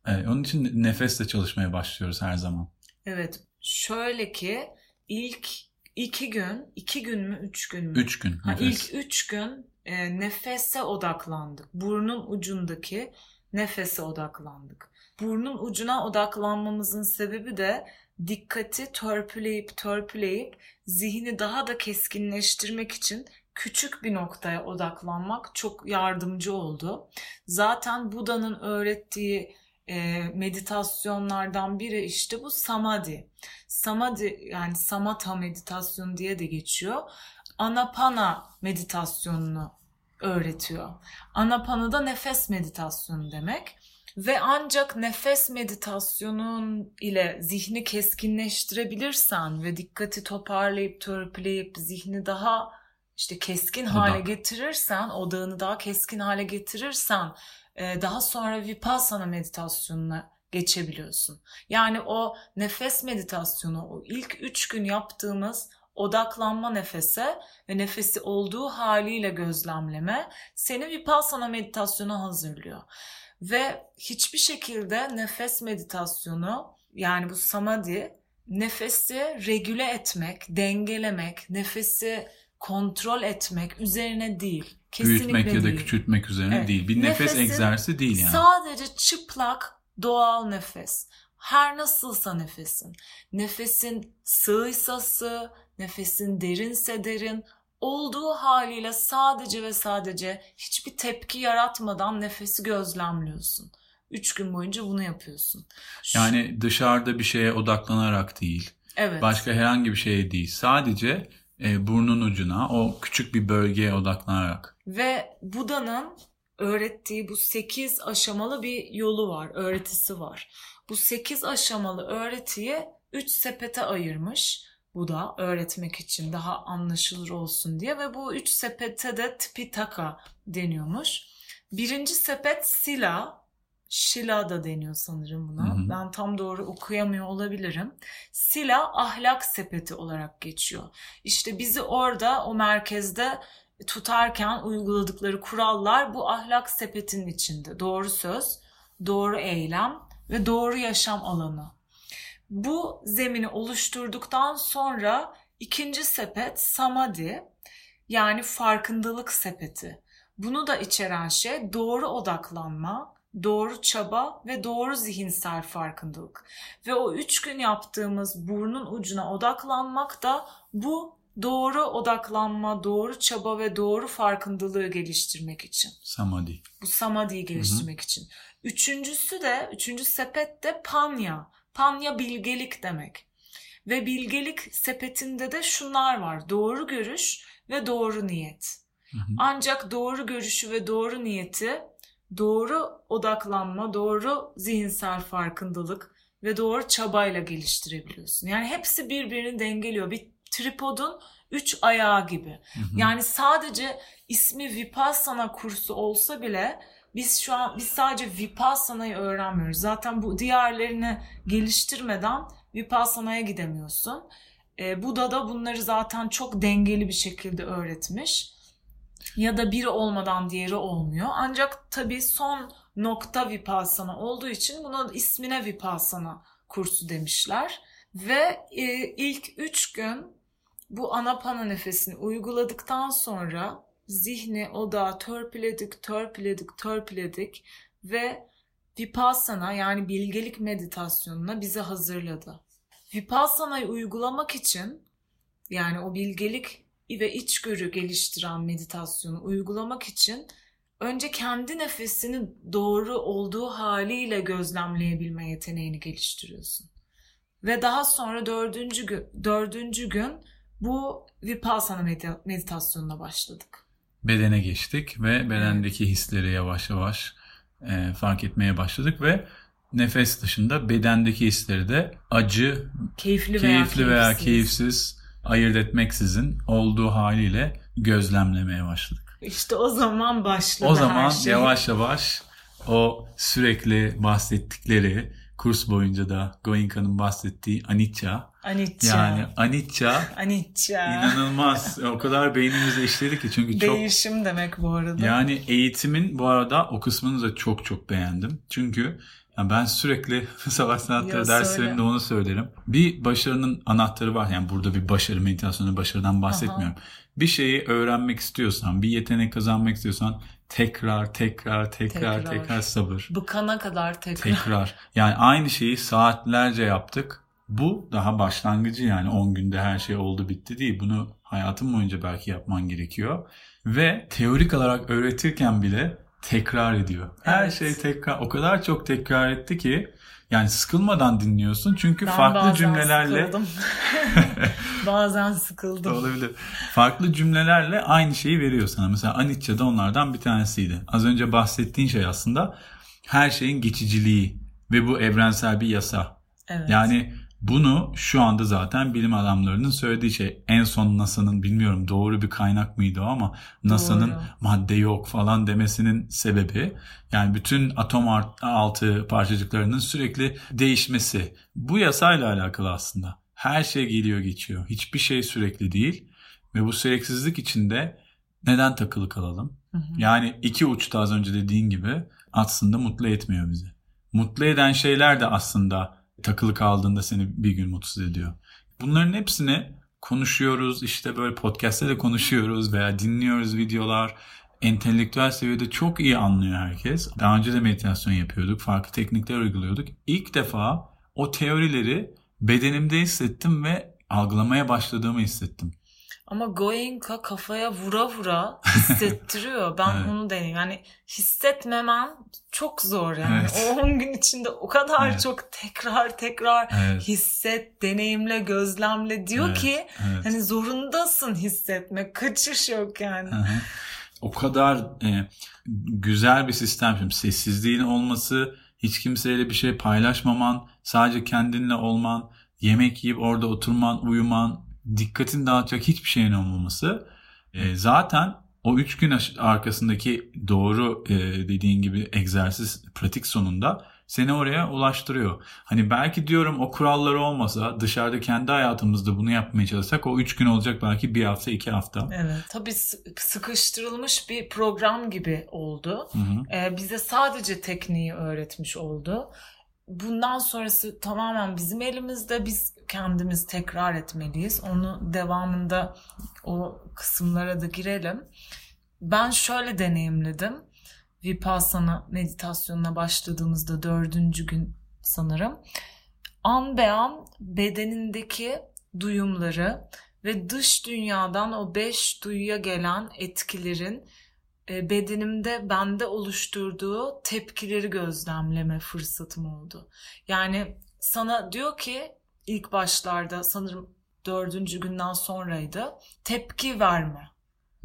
Ee, onun için nefesle çalışmaya başlıyoruz her zaman. Evet. Şöyle ki ilk iki gün, iki gün mü, üç gün mü? Üç gün Ha, nefes. ilk üç gün e, nefese odaklandık. Burnun ucundaki nefese odaklandık. Burnun ucuna odaklanmamızın sebebi de dikkati törpüleyip törpüleyip zihni daha da keskinleştirmek için küçük bir noktaya odaklanmak çok yardımcı oldu. Zaten Buda'nın öğrettiği e, meditasyonlardan biri işte bu samadhi. Samadhi yani samatha meditasyonu diye de geçiyor. Anapana meditasyonunu öğretiyor. Anapana da nefes meditasyonu demek. Ve ancak nefes meditasyonun ile zihni keskinleştirebilirsen ve dikkati toparlayıp törpüleyip zihni daha işte keskin Odak. hale getirirsen, odağını daha keskin hale getirirsen e, daha sonra vipassana meditasyonuna geçebiliyorsun. Yani o nefes meditasyonu, o ilk üç gün yaptığımız odaklanma nefese ve nefesi olduğu haliyle gözlemleme seni vipassana meditasyona hazırlıyor. Ve hiçbir şekilde nefes meditasyonu yani bu samadhi nefesi regüle etmek, dengelemek, nefesi kontrol etmek üzerine değil. Kesinlikle Büyütmek ya da değil. küçültmek üzerine Evet. değil. Bir nefes Nefesin egzersizi değil yani. Sadece çıplak doğal nefes. Her nasılsa nefesin. Nefesin sığıysa sığ, nefesin derinse derin. Olduğu haliyle sadece ve sadece hiçbir tepki yaratmadan nefesi gözlemliyorsun. Üç gün boyunca bunu yapıyorsun. Şu- Yani dışarıda bir şeye odaklanarak değil. evet. Başka herhangi bir şeye değil. Sadece e, burnun ucuna o küçük bir bölgeye odaklanarak. Ve Buda'nın öğrettiği bu 8 aşamalı bir yolu var, öğretisi var. Bu 8 aşamalı öğretiyi 3 sepete ayırmış Buda öğretmek için daha anlaşılır olsun diye ve bu 3 sepete de Tipitaka deniyormuş. Birinci sepet Sila, Şila da deniyor sanırım buna. Hı hı. Ben tam doğru okuyamıyor olabilirim. Sila ahlak sepeti olarak geçiyor. İşte bizi orada o merkezde tutarken uyguladıkları kurallar bu ahlak sepetinin içinde. Doğru söz, doğru eylem ve doğru yaşam alanı. Bu zemini oluşturduktan sonra ikinci sepet samadhi yani farkındalık sepeti. Bunu da içeren şey doğru odaklanma, doğru çaba ve doğru zihinsel farkındalık. Ve o üç gün yaptığımız burnun ucuna odaklanmak da bu doğru odaklanma, doğru çaba ve doğru farkındalığı geliştirmek için. Samadhi. Bu samadhi'yi geliştirmek için. Üçüncüsü de, üçüncü sepet de panya. Panya bilgelik demek. Ve bilgelik sepetinde de şunlar var. Doğru görüş ve doğru niyet. Hı hı. Ancak doğru görüşü ve doğru niyeti, doğru odaklanma, doğru zihinsel farkındalık ve doğru çabayla geliştirebiliyorsun. Yani hepsi birbirini dengeliyor. Bir tripodun üç ayağı gibi. Hı hı. Yani sadece ismi Vipassana kursu olsa bile biz şu an biz sadece Vipassana'yı öğrenmiyoruz. Zaten bu diğerlerini geliştirmeden Vipassana'ya gidemiyorsun. E, Buda da bunları zaten çok dengeli bir şekilde öğretmiş. Ya da biri olmadan diğeri olmuyor. Ancak tabii son nokta Vipassana olduğu için buna ismine Vipassana kursu demişler. Ve e, ilk üç gün bu anapana nefesini uyguladıktan sonra zihni odağı törpüledik, törpüledik, törpüledik ve Vipassana yani bilgelik meditasyonuna bizi hazırladı. Vipassana'yı uygulamak için yani o bilgelik ve içgörü geliştiren meditasyonu uygulamak için önce kendi nefesini doğru olduğu haliyle gözlemleyebilme yeteneğini geliştiriyorsun. Ve daha sonra dördüncü gün, dördüncü gün bu Vipassana medita- meditasyonuna başladık. Bedene geçtik ve bedendeki hisleri yavaş yavaş e, fark etmeye başladık ve nefes dışında bedendeki hisleri de acı, Keyifli veya keyifli veya keyifsiz. keyifsiz ayırt etmeksizin olduğu haliyle gözlemlemeye başladık. İşte o zaman başladı O zaman her şey. yavaş yavaş o sürekli bahsettikleri kurs boyunca da Goenka'nın bahsettiği anicca Anicca. yani anicca Anicca. inanılmaz o kadar beynimize işledi ki çünkü çok Değişim demek bu arada. yani eğitimin bu arada o kısmını da çok çok beğendim. Çünkü yani ben sürekli *laughs* savaş sanatları Ya derslerimde söyle. onu söylerim. Bir başarının anahtarı var. Yani burada bir başarı meditasyonu başarıdan bahsetmiyorum. Bir şeyi öğrenmek istiyorsan, bir yetenek kazanmak istiyorsan tekrar tekrar tekrar tekrar, Tekrar. sabır. Bıkana kadar tekrar. Tekrar. Yani aynı şeyi saatlerce yaptık. Bu daha başlangıcı yani 10 günde her şey oldu bitti değil. Bunu hayatın boyunca belki yapman gerekiyor. Ve teorik olarak öğretirken bile tekrar ediyor. Her Evet. şey tekrar o kadar çok tekrar etti ki yani sıkılmadan dinliyorsun. Çünkü Ben farklı cümlelerle sıkıldım. *laughs* bazen sıkıldım. olabilir. Farklı cümlelerle aynı şeyi veriyor sana. Mesela Anicca da onlardan bir tanesiydi. Az önce bahsettiğin şey aslında her şeyin geçiciliği ve bu evrensel bir yasa. Evet. Yani bunu şu anda zaten bilim adamlarının söylediği şey. En son NASA'nın bilmiyorum doğru bir kaynak mıydı o ama NASA'nın madde yok falan demesinin sebebi yani bütün atom altı parçacıklarının sürekli değişmesi. Bu yasayla alakalı aslında. Her şey geliyor geçiyor. Hiçbir şey sürekli değil ve bu süreksizlik içinde neden takılı kalalım? Hı hı. Yani iki uçta az önce dediğin gibi aslında mutlu etmiyor bizi. Mutlu eden şeyler de aslında takılı kaldığında seni bir gün mutsuz ediyor. Bunların hepsini konuşuyoruz işte böyle podcast'te de konuşuyoruz veya dinliyoruz videolar. Entelektüel seviyede çok iyi anlıyor herkes. Daha önce de meditasyon yapıyorduk. Farklı teknikler uyguluyorduk. İlk defa o teorileri bedenimde hissettim ve algılamaya başladığımı hissettim. Ama Goenka kafaya vura vura *laughs* hissettiriyor. Ben Evet. onu deneyim. Yani hissetmemen çok zor yani. Evet. O 10 gün içinde o kadar Evet. çok tekrar tekrar Evet. hisset, deneyimle, gözlemle diyor Evet, ki evet. hani zorundasın hissetmek. Kaçış yok yani. Hı hı. O kadar e, güzel bir sistem. Şimdi sessizliğin olması, hiç kimseyle bir şey paylaşmaman, sadece kendinle olman, yemek yiyip orada oturman, uyuman, dikkatini dağıtacak hiçbir şeyin olmaması. E, zaten o üç gün arkasındaki doğru e, dediğin gibi egzersiz, pratik sonunda seni oraya ulaştırıyor. Hani belki diyorum o kuralları olmasa dışarıda kendi hayatımızda bunu yapmaya çalışsak o üç gün olacak belki bir hafta iki hafta. Evet. Tabii sı- sıkıştırılmış bir program gibi oldu. Hı hı. Ee, bize sadece tekniği öğretmiş oldu. Bundan sonrası tamamen bizim elimizde. Biz kendimiz tekrar etmeliyiz. Onu devamında o kısımlara da girelim. Ben şöyle deneyimledim. Vipassana meditasyonuna başladığımızda dördüncü gün sanırım. An be an bedenindeki duyumları ve dış dünyadan o beş duyuya gelen etkilerin e, bedenimde bende oluşturduğu tepkileri gözlemleme fırsatım oldu. Yani sana diyor ki ilk başlarda sanırım dördüncü günden sonraydı tepki verme.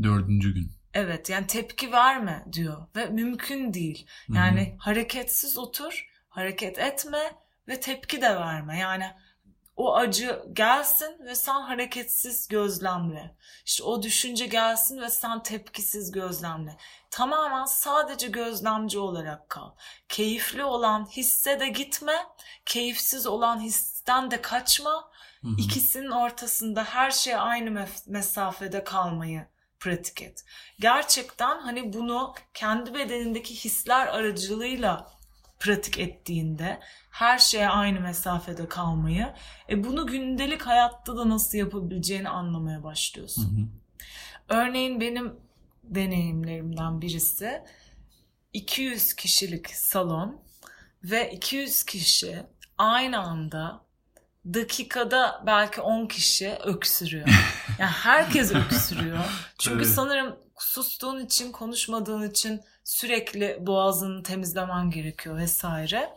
Dördüncü gün. Evet yani tepki verme diyor ve mümkün değil. Yani hareketsiz otur, hareket etme ve tepki de verme. Yani o acı gelsin ve sen hareketsiz gözlemle. İşte o düşünce gelsin ve sen tepkisiz gözlemle. Tamamen sadece gözlemci olarak kal. Keyifli olan hisse de gitme, keyifsiz olan histen de kaçma. Hı hı. İkisinin ortasında her şey aynı mef- mesafede kalmayı pratik et. Gerçekten hani bunu kendi bedenindeki hisler aracılığıyla pratik ettiğinde her şeye aynı mesafede kalmayı e bunu gündelik hayatta da nasıl yapabileceğini anlamaya Hı başlıyorsun. hı. Örneğin benim deneyimlerimden birisi 200 kişilik salon ve 200 kişi aynı anda dakikada belki 10 kişi öksürüyor. *laughs* Yani herkes öksürüyor. Çünkü Evet. sanırım sustuğun için, konuşmadığın için sürekli boğazını temizlemen gerekiyor vesaire.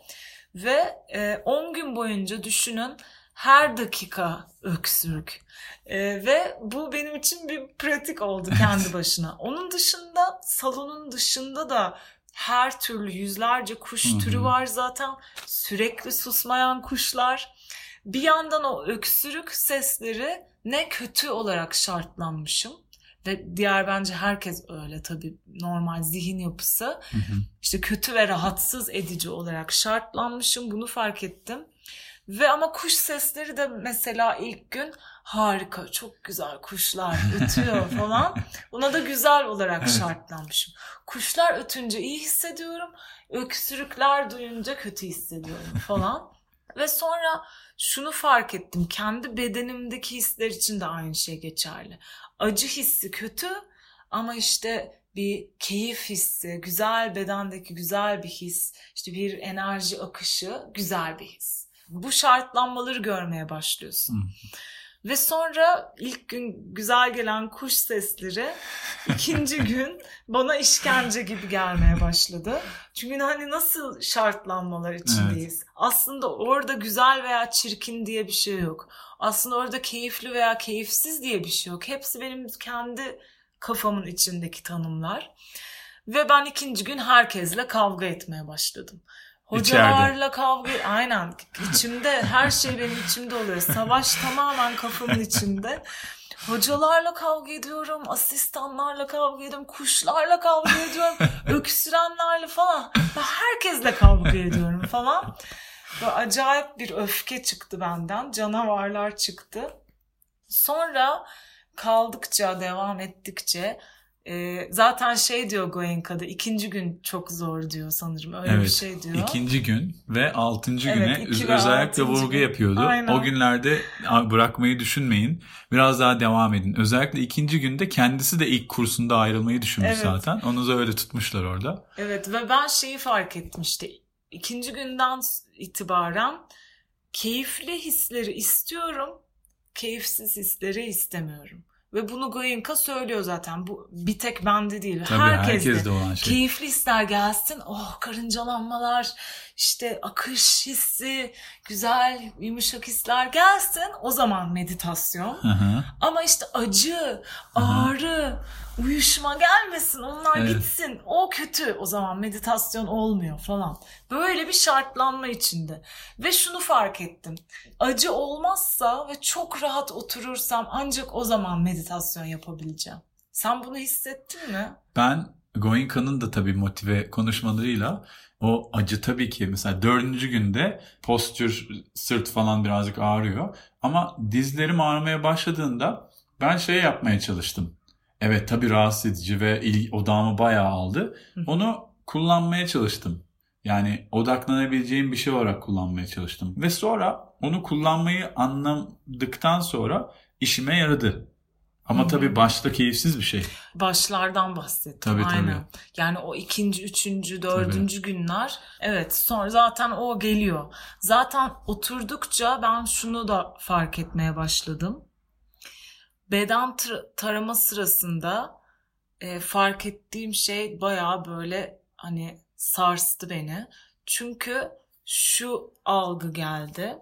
Ve e, 10 gün boyunca düşünün her dakika öksürük. E, ve bu benim için bir pratik oldu kendi başına. Onun dışında salonun dışında da her türlü yüzlerce kuş türü var zaten. Sürekli susmayan kuşlar. Bir yandan o öksürük sesleri ne kötü olarak şartlanmışım. Ve diğer bence herkes öyle tabii normal zihin yapısı. Hı hı. İşte kötü ve rahatsız edici olarak şartlanmışım. Bunu fark ettim. Ve ama kuş sesleri de mesela ilk gün harika, çok güzel kuşlar *laughs* ötüyor falan. Buna da güzel olarak Evet. şartlanmışım. Kuşlar ötünce iyi hissediyorum. Öksürükler duyunca kötü hissediyorum falan. Ve sonra şunu fark ettim. Kendi bedenimdeki hisler için de aynı şey geçerli. Acı hissi kötü ama işte bir keyif hissi, güzel bedendeki güzel bir his, işte bir enerji akışı güzel bir his. Bu şartlanmaları görmeye başlıyorsun. Hı. Ve sonra ilk gün güzel gelen kuş sesleri ikinci *laughs* gün bana işkence gibi gelmeye başladı. Çünkü hani nasıl şartlanmalar içindeyiz. Aslında orada güzel veya çirkin diye bir şey yok. Aslında orada keyifli veya keyifsiz diye bir şey yok. Hepsi benim kendi kafamın içindeki tanımlar. Ve ben ikinci gün herkesle kavga etmeye başladım. Hocalarla kavga aynen içimde her şey benim içimde oluyor. Savaş tamamen kafamın içinde. Hocalarla kavga ediyorum, asistanlarla kavga ediyorum, kuşlarla kavga ediyorum, öksürenlerle falan. Ben herkesle kavga ediyorum falan. Böyle acayip bir öfke çıktı benden. Canavarlar çıktı. Sonra kaldıkça, devam ettikçe e, zaten şey diyor Goenka'da ikinci gün çok zor diyor sanırım. Öyle bir Evet. şey diyor. İkinci gün ve altıncı Evet, güne iki ve özellikle altıncı vurgu gün. yapıyordu. Aynen. O günlerde "Aa, bırakmayı düşünmeyin. Biraz daha devam edin. Özellikle ikinci günde kendisi de ilk kursunda ayrılmayı düşünmüş Evet. zaten. Onu da öyle tutmuşlar orada. Evet ve ben şeyi fark ettim işte ikinci günden itibaren keyifli hisleri istiyorum, keyifsiz hisleri istemiyorum. Ve bunu Goenka söylüyor zaten. Bu bir tek bende değil. Tabii herkes de. herkeste olan şey. Keyifli hisler gelsin. Oh karıncalanmalar, işte akış hissi, güzel yumuşak hisler gelsin. O zaman meditasyon. Hı hı. Ama işte acı, ağrı, uyuşma gelmesin. Onlar Evet. gitsin. O kötü. O zaman meditasyon olmuyor falan. Böyle bir şartlanma içinde. Ve şunu fark ettim. Acı olmazsa ve çok rahat oturursam ancak o zaman meditasyon yapabileceğim. Sen bunu hissettin mi? Ben Goenka'nın da tabii motive konuşmalarıyla o acı tabii ki mesela dördüncü günde postür, sırt falan birazcık ağrıyor. Ama dizlerim ağrımaya başladığında ben şey yapmaya çalıştım. Evet tabii rahatsız edici ve il, odağımı bayağı aldı. Hı. Onu kullanmaya çalıştım. Yani odaklanabileceğim bir şey olarak kullanmaya çalıştım. Ve sonra onu kullanmayı anladıktan sonra işime yaradı. Ama Hı hı. tabii başta keyifsiz bir şey. Başlardan bahsettim. Tabii, Aynen. tabii. Yani o ikinci, üçüncü, dördüncü günler. Evet sonra zaten o geliyor. Zaten oturdukça ben şunu da fark etmeye başladım. Beden tar- tarama sırasında e, fark ettiğim şey bayağı böyle hani sarstı beni. Çünkü şu algı geldi.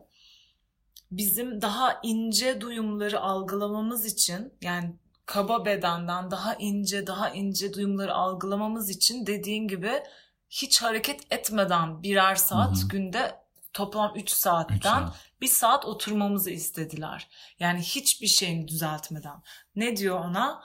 Bizim daha ince duyumları algılamamız için yani kaba bedenden daha ince daha ince duyumları algılamamız için dediğin gibi hiç hareket etmeden birer saat Hı hı. günde toplam 3 Üç saatten saat. Bir saat oturmamızı istediler. Yani hiçbir şeyini düzeltmeden. Ne diyor ona?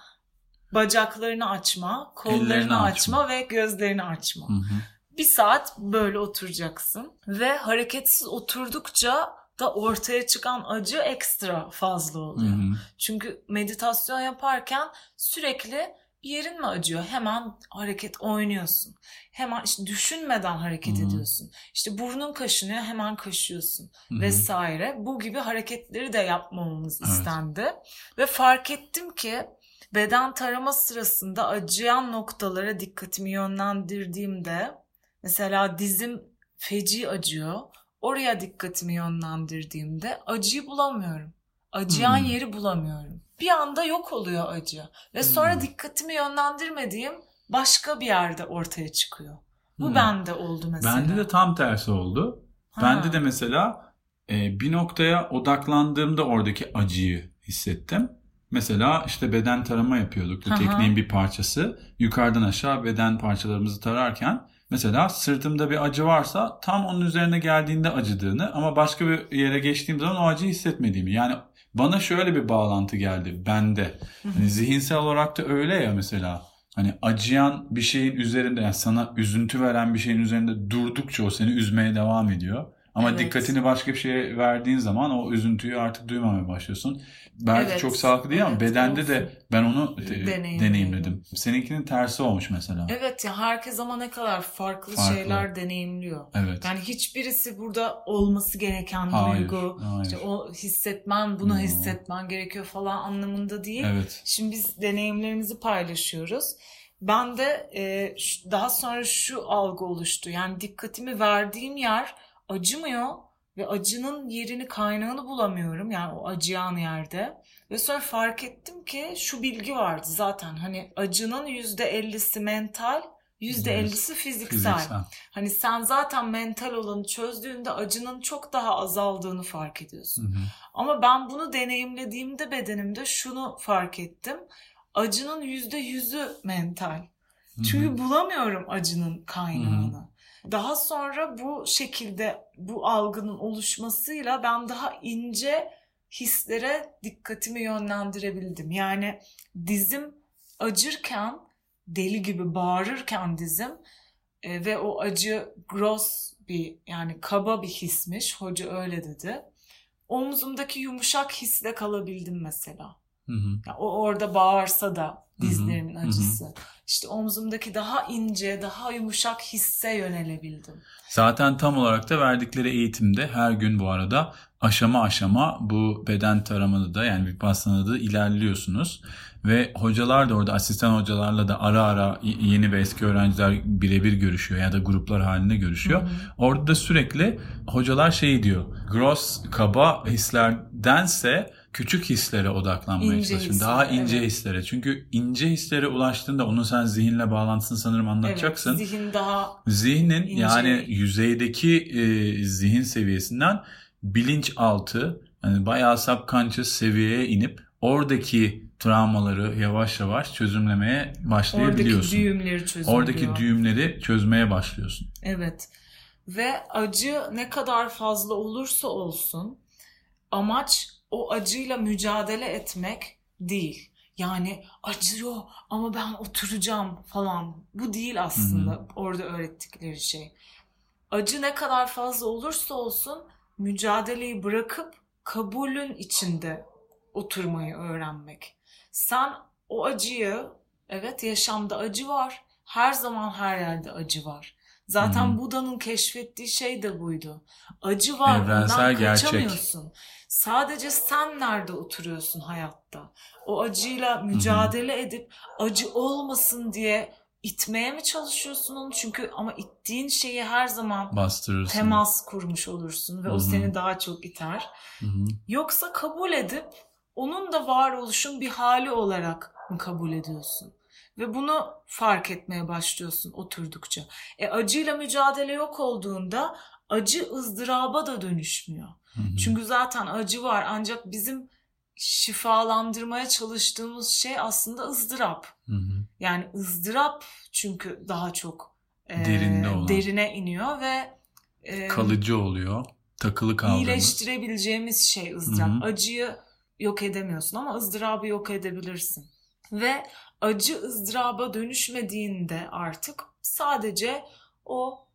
Bacaklarını açma, kollarını Ellerini açma. açma. ve gözlerini açma. Hı hı. Bir saat böyle oturacaksın ve hareketsiz oturdukça da ortaya çıkan acı ekstra fazla Hı oluyor. hı. Çünkü meditasyon yaparken sürekli bir yerin mi acıyor? Hemen hareket oynuyorsun. Hemen işte düşünmeden hareket Hı hı. ediyorsun. İşte burnun kaşınıyor hemen kaşıyorsun Hı hı. vesaire. Bu gibi hareketleri de yapmamamız Evet. istendi. Ve fark ettim ki beden tarama sırasında acıyan noktalara dikkatimi yönlendirdiğimde mesela dizim feci acıyor. Oraya dikkatimi yönlendirdiğimde acıyı bulamıyorum. Acıyan Hmm. yeri bulamıyorum. Bir anda yok oluyor acı. Ve sonra Hmm. dikkatimi yönlendirmediğim başka bir yerde ortaya çıkıyor. Bu Hmm. bende oldu mesela. Bende de tam tersi oldu. Ha. Bende de mesela e, bir noktaya odaklandığımda oradaki acıyı hissettim. Mesela işte beden tarama yapıyorduk. Bu hı. tekniğin bir parçası. Yukarıdan aşağı beden parçalarımızı tararken mesela sırtımda bir acı varsa tam onun üzerine geldiğinde acıdığını ama başka bir yere geçtiğim zaman o acıyı hissetmediğimi. Yani bana şöyle bir bağlantı geldi bende. Hani zihinsel olarak da öyle ya mesela. Hani acıyan bir şeyin üzerinde yani sana üzüntü veren bir şeyin üzerinde durdukça o seni üzmeye devam ediyor. Ama Evet. dikkatini başka bir şeye verdiğin zaman o üzüntüyü artık duymamaya başlıyorsun. Belki Evet, çok sağlıklı değil ama evet, bedende olsun. de ben onu e, Deneyimledim. deneyimledim. Seninkinin tersi olmuş mesela. Evet ya herkes ama ne kadar farklı, Farklı. şeyler deneyimliyor. Evet. Yani hiçbirisi burada olması gereken Hayır, duygu, hayır. işte o hissetmen, bunu Yo. hissetmen gerekiyor falan anlamında değil. Evet. Şimdi biz deneyimlerimizi paylaşıyoruz. Ben de e, daha sonra şu algı oluştu. Yani dikkatimi verdiğim yer acımıyor ve acının yerini kaynağını bulamıyorum. Yani o acıyan yerde. Ve sonra fark ettim ki şu bilgi vardı zaten. Hani acının %50'si mental, %50'si fiziksel. Fiziksel. Hani sen zaten mental olanı çözdüğünde acının çok daha azaldığını fark ediyorsun. Hı hı. Ama ben bunu deneyimlediğimde bedenimde şunu fark ettim. Acının yüzde yüzü mental. Hı hı. Çünkü bulamıyorum acının kaynağını. Daha sonra bu şekilde bu algının oluşmasıyla ben daha ince hislere dikkatimi yönlendirebildim. Yani dizim acırken, deli gibi bağırırken dizim e, ve o acı gross bir yani kaba bir hismiş. Hoca öyle dedi. Omzumdaki yumuşak hisle kalabildim mesela. Hı hı. Ya o orada bağırsa da dizlerimin Hı hı, hı hı. İşte omzumdaki daha ince, daha yumuşak hisse yönelebildim. Zaten tam olarak da verdikleri eğitimde her gün bu arada aşama aşama bu beden taramada da yani Vipassana'da da ilerliyorsunuz. Ve hocalar da orada asistan hocalarla da ara ara yeni ve eski öğrenciler birebir görüşüyor ya da gruplar halinde görüşüyor. Hı hı. Orada da sürekli hocalar şey diyor. Gross, kaba hislerdense küçük hislere odaklanmaya İnce çalışın. Daha hislere, ince evet. hislere. Çünkü ince hislere ulaştığında onun sen zihinle bağlantısını sanırım anlatacaksın. Evet, zihin daha Zihnin İnce. yani yüzeydeki e, zihin seviyesinden bilinçaltı yani bayağı subconscious seviyeye inip oradaki travmaları yavaş yavaş çözümlemeye oradaki başlayabiliyorsun. düğümleri çözüyor. Oradaki düğümleri çözmeye başlıyorsun. Evet. Ve acı ne kadar fazla olursa olsun amaç o acıyla mücadele etmek değil. Yani acıyor ama ben oturacağım falan. Bu değil aslında orada öğrettikleri şey. Acı ne kadar fazla olursa olsun mücadeleyi bırakıp kabulün içinde oturmayı öğrenmek. Sen o acıyı, evet yaşamda acı var. Her zaman her yerde acı var. Zaten Hı hı. Buda'nın keşfettiği şey de buydu. Acı var, Evrensel ondan gerçek. Sadece sen nerede oturuyorsun hayatta? O acıyla mücadele edip acı olmasın diye itmeye mi çalışıyorsun onu? Çünkü ama ittiğin şeyi her zaman Bastırırsın. temas kurmuş olursun ve Hı o seni daha çok iter. Hı hı. Yoksa kabul edip onun da varoluşun bir hali olarak mı kabul ediyorsun? Ve bunu fark etmeye başlıyorsun oturdukça. E acıyla mücadele yok olduğunda acı ızdıraba da dönüşmüyor. Hı hı. Çünkü zaten acı var ancak bizim şifalandırmaya çalıştığımız şey aslında ızdırap. Hı hı. Yani ızdırap çünkü daha çok e, Derinde olan. derine iniyor ve e, Kalıcı oluyor. Takılı kaldığımız. iyileştirebileceğimiz şey ızdırap. Hı hı. Acıyı yok edemiyorsun ama ızdırabı yok edebilirsin. Ve acı ızdıraba dönüşmediğinde artık sadece o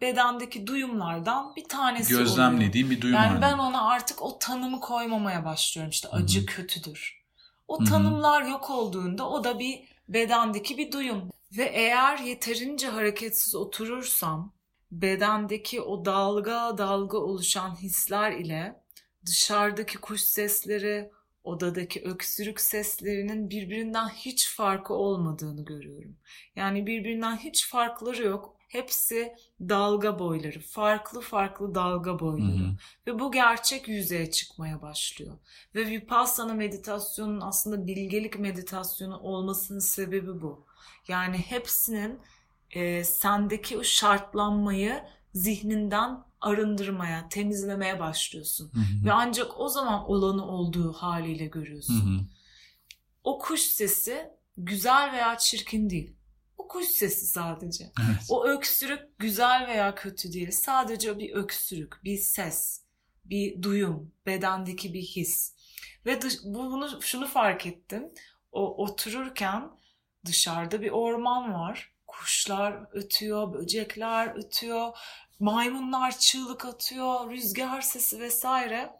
bedendeki duyumlardan bir tanesi oluyor. Gözlemlediğim bir duyum Yani ben ona artık o tanımı koymamaya başlıyorum. İşte acı Hı hı. kötüdür. O Hı hı. tanımlar yok olduğunda o da bir bedendeki bir duyum. Ve eğer yeterince hareketsiz oturursam bedendeki o dalga dalga oluşan hisler ile dışarıdaki kuş sesleri, odadaki öksürük seslerinin birbirinden hiç farkı olmadığını görüyorum. Yani birbirinden hiç farkları yok. Hepsi dalga boyları, farklı farklı dalga boyları. hı. Ve bu gerçek yüzeye çıkmaya başlıyor. Ve Vipassana meditasyonun aslında bilgelik meditasyonu olmasının sebebi bu. Yani hepsinin e, sendeki o şartlanmayı zihninden arındırmaya, temizlemeye başlıyorsun. Hı hı. Ve ancak o zaman olanı olduğu haliyle görüyorsun. hı. o kuş sesi güzel veya çirkin değil. O kuş sesi sadece. Evet. O öksürük güzel veya kötü değil. Sadece bir öksürük, bir ses, bir duyum, bedendeki bir his. Ve dış, bu- bunu şunu fark ettim. O otururken dışarıda bir orman var. Kuşlar ötüyor, böcekler ötüyor, maymunlar çığlık atıyor, rüzgar sesi vesaire.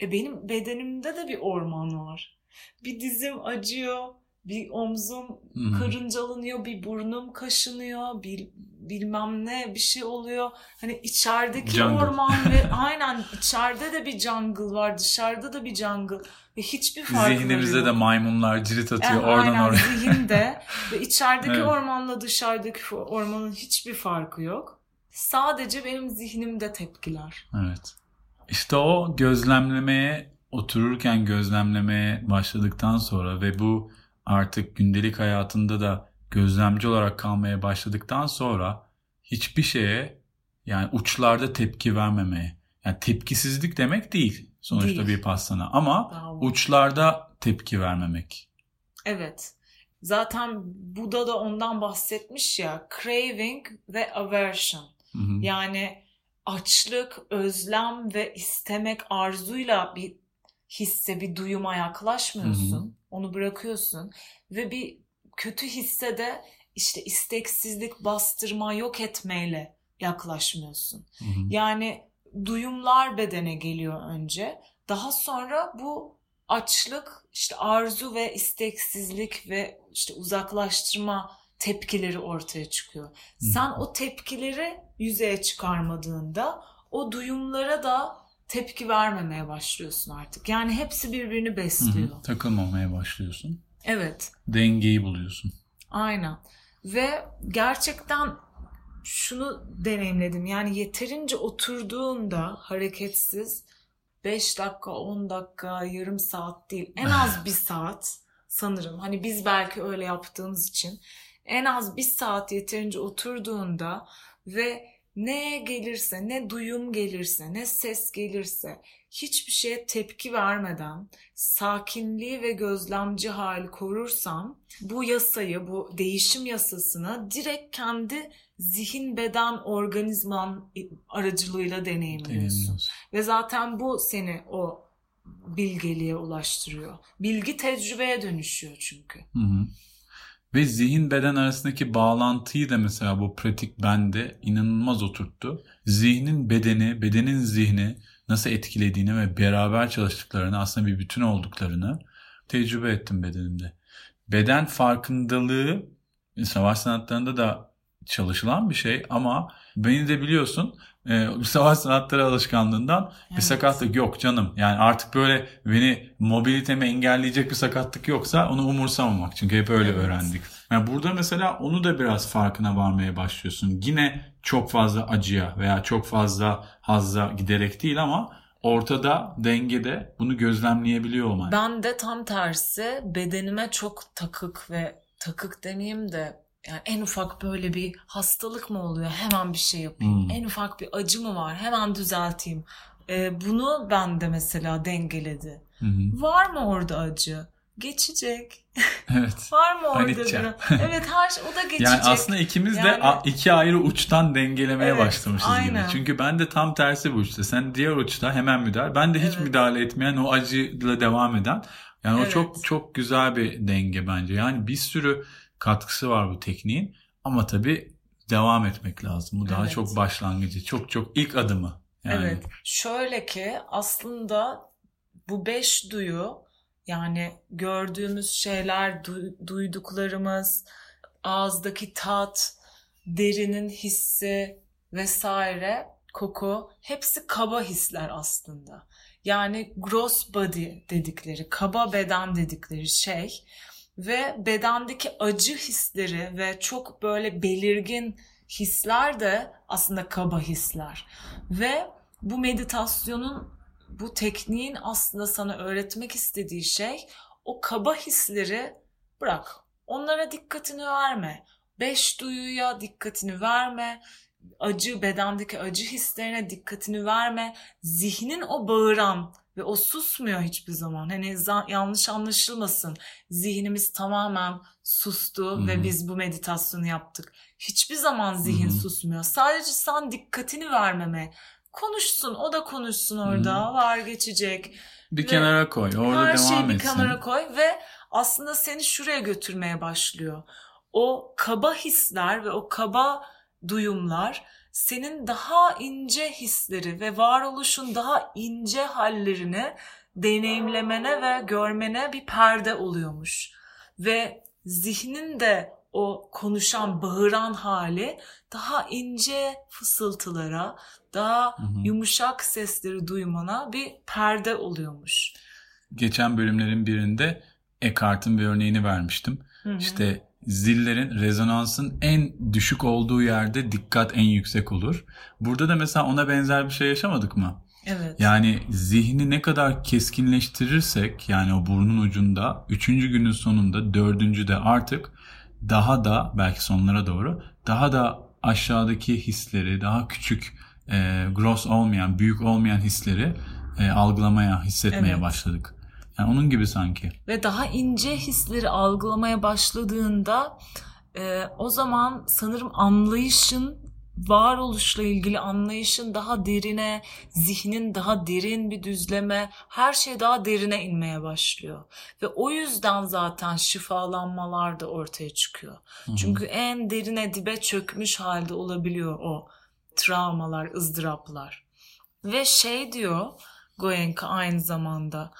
E benim bedenimde de bir orman var. Bir dizim acıyor, bir omzum hı. karıncalanıyor, bir burnum kaşınıyor, bir bilmem ne bir şey oluyor. Hani içerideki Jungle. orman ve *laughs* aynen içeride de bir jungle var, dışarıda da bir jungle ve hiçbir Zihnimizde yok. de maymunlar cirit atıyor Yani oradan aynen oraya. zihinde *laughs* ve içerideki Evet. ormanla dışarıdaki ormanın hiçbir farkı yok. Sadece benim zihnimde tepkiler. Evet. İşte o gözlemlemeye otururken gözlemlemeye başladıktan sonra ve bu artık gündelik hayatında da gözlemci olarak kalmaya başladıktan sonra hiçbir şeye yani uçlarda tepki vermemeye. Yani tepkisizlik demek değil sonuçta Değil. bir pastana ama Bravo. uçlarda tepki vermemek. Evet. Zaten Buda da ondan bahsetmiş ya. Craving ve aversion. Hı hı. Yani açlık, özlem ve istemek arzuyla bir hisse, bir duyuma yaklaşmıyorsun. Onu bırakıyorsun. Ve bir kötü hisse de işte isteksizlik, bastırma, yok etmeyle yaklaşmıyorsun. Hı hı. Yani duyumlar bedene geliyor önce. Daha sonra bu açlık, işte arzu ve isteksizlik ve işte uzaklaştırma tepkileri ortaya çıkıyor. Sen o tepkileri yüzeye çıkarmadığında o duyumlara da tepki vermemeye başlıyorsun artık. Yani hepsi birbirini Hı hı. besliyor. Takılmamaya başlıyorsun. Evet. Dengeyi buluyorsun. Aynen. Ve gerçekten şunu deneyimledim. Yani yeterince oturduğunda hareketsiz 5 dakika, 10 dakika, yarım saat değil. En az *laughs* bir saat sanırım. Hani biz belki öyle yaptığımız için en az bir saat yeterince oturduğunda ve ne gelirse, ne duyum gelirse, ne ses gelirse hiçbir şeye tepki vermeden sakinliği ve gözlemci hali korursam bu yasayı, bu değişim yasasını direkt kendi zihin, beden, organizman aracılığıyla deneyimliyorsun. Deneyimliyorsun. Ve zaten bu seni o bilgeliğe ulaştırıyor. Bilgi tecrübeye dönüşüyor çünkü. Hı hı. Ve zihin beden arasındaki bağlantıyı da mesela bu pratik bende inanılmaz oturttu. Zihnin bedeni, bedenin zihni nasıl etkilediğini ve beraber çalıştıklarını aslında bir bütün olduklarını tecrübe ettim bedenimde. Beden farkındalığı savaş sanatlarında da çalışılan bir şey ama beni de biliyorsun e, savaş sanatları alışkanlığından bir Evet. sakatlık yok canım. Yani artık böyle beni mobilitemi engelleyecek bir sakatlık yoksa onu umursamamak. Çünkü hep öyle Evet. öğrendik. Yani burada mesela onu da biraz farkına varmaya başlıyorsun. Yine çok fazla acıya veya çok fazla hazza giderek değil ama ortada dengede bunu gözlemleyebiliyor olman. Ben de tam tersi bedenime çok takık ve takık demeyeyim de yani en ufak böyle bir hastalık mı oluyor hemen bir şey yapayım. Hmm. En ufak bir acı mı var hemen düzelteyim. Ee, bunu ben de mesela dengeledi. Hı. Var mı orada acı? Geçecek. *laughs* Evet. Var mı orada Panikçe. Evet her şey o da *laughs* geçecek. Yani aslında ikimiz de Yani- a- iki ayrı uçtan dengelemeye Evet, başlamışız aynen. gibi. Çünkü ben de tam tersi bu uçta. Sen diğer uçta hemen müdahale. Ben de hiç Evet. müdahale etmeyen o acıyla devam eden. Yani o Evet. çok çok güzel bir denge bence. Yani bir sürü katkısı var bu tekniğin. Ama tabii devam etmek lazım. Bu daha Evet. çok başlangıcı. Çok çok ilk adımı. Yani. Evet. Şöyle ki aslında bu beş duyu yani gördüğümüz şeyler, du- duyduklarımız, ağızdaki tat, derinin hissi vesaire, koku hepsi kaba hisler aslında. Yani gross body dedikleri, kaba beden dedikleri şey ve bedendeki acı hisleri ve çok böyle belirgin hisler de aslında kaba hisler. Ve bu meditasyonun, bu tekniğin aslında sana öğretmek istediği şey o kaba hisleri bırak. Onlara dikkatini verme. Beş duyuya dikkatini verme. Acı, bedendeki acı hislerine dikkatini verme. Zihnin o bağıran Ve o susmuyor hiçbir zaman. Hani yanlış anlaşılmasın. Zihnimiz tamamen sustu Hı-hı. ve biz bu meditasyonu yaptık. Hiçbir zaman zihin Hı-hı. susmuyor. Sadece sen dikkatini vermeme. Konuşsun, o da konuşsun orada. Hı-hı. Var geçecek. Bir ve kenara koy. Orada her devam şeyi bir etsin. kenara koy ve aslında seni şuraya götürmeye başlıyor. O kaba hisler ve o kaba duyumlar senin daha ince hisleri ve varoluşun daha ince hallerini deneyimlemene ve görmene bir perde oluyormuş. Ve zihnin de o konuşan, bağıran hali daha ince fısıltılara, daha hı hı. yumuşak sesleri duymana bir perde oluyormuş. Geçen bölümlerin birinde Eckhart'ın bir örneğini vermiştim. Hı hı. İşte zillerin rezonansın en düşük olduğu yerde dikkat en yüksek olur. Burada da mesela ona benzer bir şey yaşamadık mı? Evet. Yani zihni ne kadar keskinleştirirsek yani o burnun ucunda üçüncü günün sonunda dördüncü de artık daha da belki sonlara doğru daha da aşağıdaki hisleri daha küçük e, gross olmayan büyük olmayan hisleri e, algılamaya hissetmeye evet. başladık. Yani onun gibi sanki. Ve daha ince hisleri algılamaya başladığında e, o zaman sanırım anlayışın varoluşla ilgili anlayışın daha derine, zihnin daha derin bir düzleme, her şey daha derine inmeye başlıyor. Ve o yüzden zaten şifalanmalar da ortaya çıkıyor. Hı-hı. Çünkü en derine dibe çökmüş halde olabiliyor o travmalar, ızdıraplar. Ve şey diyor Goenka aynı zamanda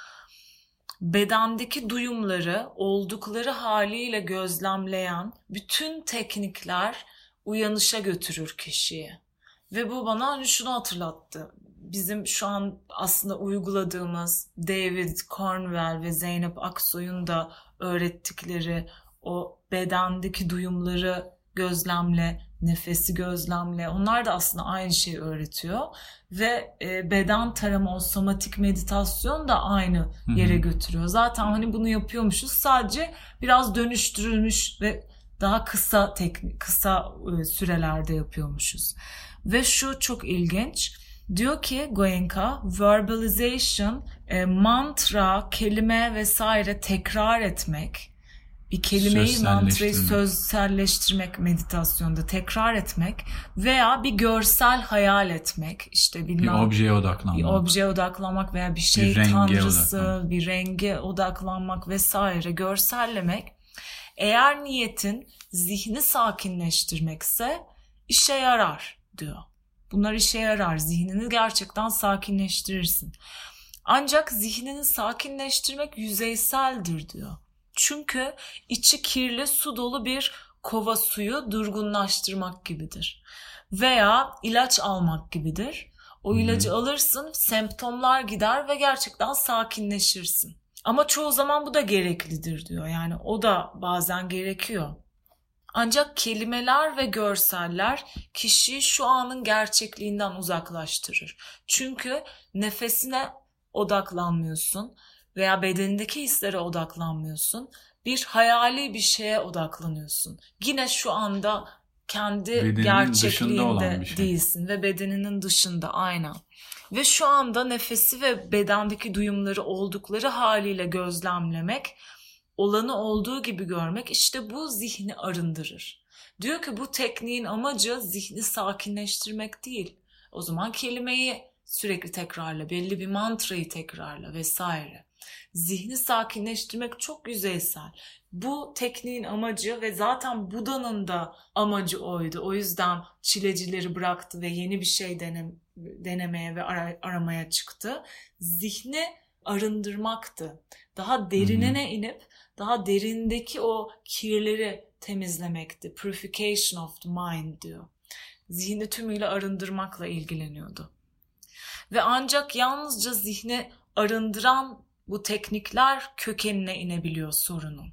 bedendeki duyumları oldukları haliyle gözlemleyen bütün teknikler uyanışa götürür kişiyi. Ve bu bana hani şunu hatırlattı. Bizim şu an aslında uyguladığımız David Cornwell ve Zeynep Aksoy'un da öğrettikleri o bedendeki duyumları gözlemle, nefesi gözlemle. Onlar da aslında aynı şeyi öğretiyor. Ve e, beden tarama, o somatik meditasyon da aynı yere götürüyor. Zaten hani bunu yapıyormuşuz. Sadece biraz dönüştürülmüş ve daha kısa teknik, kısa e, sürelerde yapıyormuşuz. Ve şu çok ilginç. Diyor ki Goenka, verbalization, e, mantra, kelime vesaire tekrar etmek bir kelimeyi mantrayı sözselleştirmek meditasyonda tekrar etmek veya bir görsel hayal etmek işte bilmem, bir objeye odaklanmak bir objeye odaklanmak veya bir şey bir tanrısı odaklanmak. bir renge odaklanmak vesaire görsellemek eğer niyetin zihni sakinleştirmekse işe yarar diyor. Bunlar işe yarar. Zihnini gerçekten sakinleştirirsin. Ancak zihnini sakinleştirmek yüzeyseldir diyor. Çünkü içi kirli su dolu bir kova suyu durgunlaştırmak gibidir. Veya ilaç almak gibidir. O ilacı hmm. alırsın, semptomlar gider ve gerçekten sakinleşirsin. Ama çoğu zaman bu da gereklidir diyor. Yani o da bazen gerekiyor. Ancak kelimeler ve görseller kişiyi şu anın gerçekliğinden uzaklaştırır. Çünkü nefesine odaklanmıyorsun veya bedenindeki hislere odaklanmıyorsun. Bir hayali bir şeye odaklanıyorsun. Yine şu anda kendi bedeninin gerçekliğinde şey. değilsin ve bedeninin dışında aynen. Ve şu anda nefesi ve bedendeki duyumları oldukları haliyle gözlemlemek, olanı olduğu gibi görmek işte bu zihni arındırır. Diyor ki bu tekniğin amacı zihni sakinleştirmek değil. O zaman kelimeyi sürekli tekrarla, belli bir mantrayı tekrarla vesaire. Zihni sakinleştirmek çok yüzeysel. Bu tekniğin amacı ve zaten Buda'nın da amacı oydu. O yüzden çilecileri bıraktı ve yeni bir şey denem denemeye ve ara aramaya çıktı. Zihni arındırmaktı. Daha derinine inip daha derindeki o kirleri temizlemekti. Purification of the mind diyor. Zihni tümüyle arındırmakla ilgileniyordu. Ve ancak yalnızca zihni arındıran bu teknikler kökenine inebiliyor sorunun.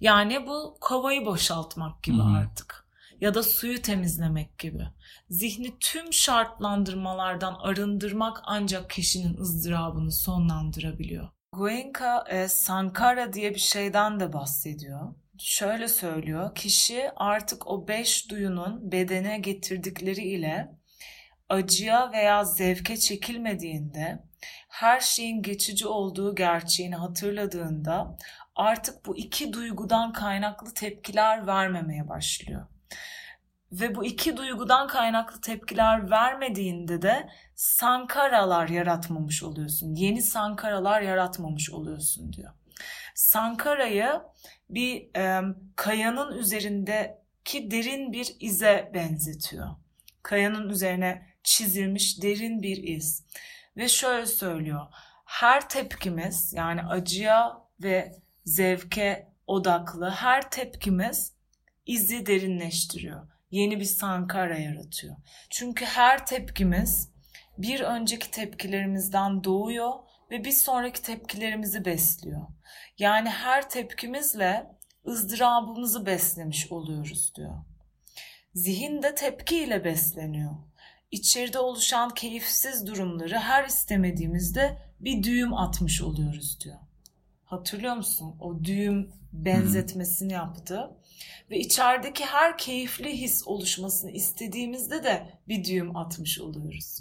Yani bu kovayı boşaltmak gibi hmm. artık ya da suyu temizlemek gibi. Zihni tüm şartlandırmalardan arındırmak ancak kişinin ızdırabını sonlandırabiliyor. Goenka e, Sankara diye bir şeyden de bahsediyor. Şöyle söylüyor, kişi artık o beş duyunun bedene getirdikleri ile acıya veya zevke çekilmediğinde her şeyin geçici olduğu gerçeğini hatırladığında artık bu iki duygudan kaynaklı tepkiler vermemeye başlıyor. Ve bu iki duygudan kaynaklı tepkiler vermediğinde de sankaralar yaratmamış oluyorsun. Yeni sankaralar yaratmamış oluyorsun diyor. Sankara'yı bir e, kayanın üzerindeki derin bir ize benzetiyor. Kayanın üzerine çizilmiş derin bir iz. Ve şöyle söylüyor. Her tepkimiz yani acıya ve zevke odaklı her tepkimiz izi derinleştiriyor. Yeni bir sankara yaratıyor. Çünkü her tepkimiz bir önceki tepkilerimizden doğuyor ve bir sonraki tepkilerimizi besliyor. Yani her tepkimizle ızdırabımızı beslemiş oluyoruz diyor. Zihin de tepkiyle besleniyor. İçeride oluşan keyifsiz durumları her istemediğimizde bir düğüm atmış oluyoruz diyor. Hatırlıyor musun? O düğüm benzetmesini yaptı. Ve içerideki her keyifli his oluşmasını istediğimizde de bir düğüm atmış oluyoruz.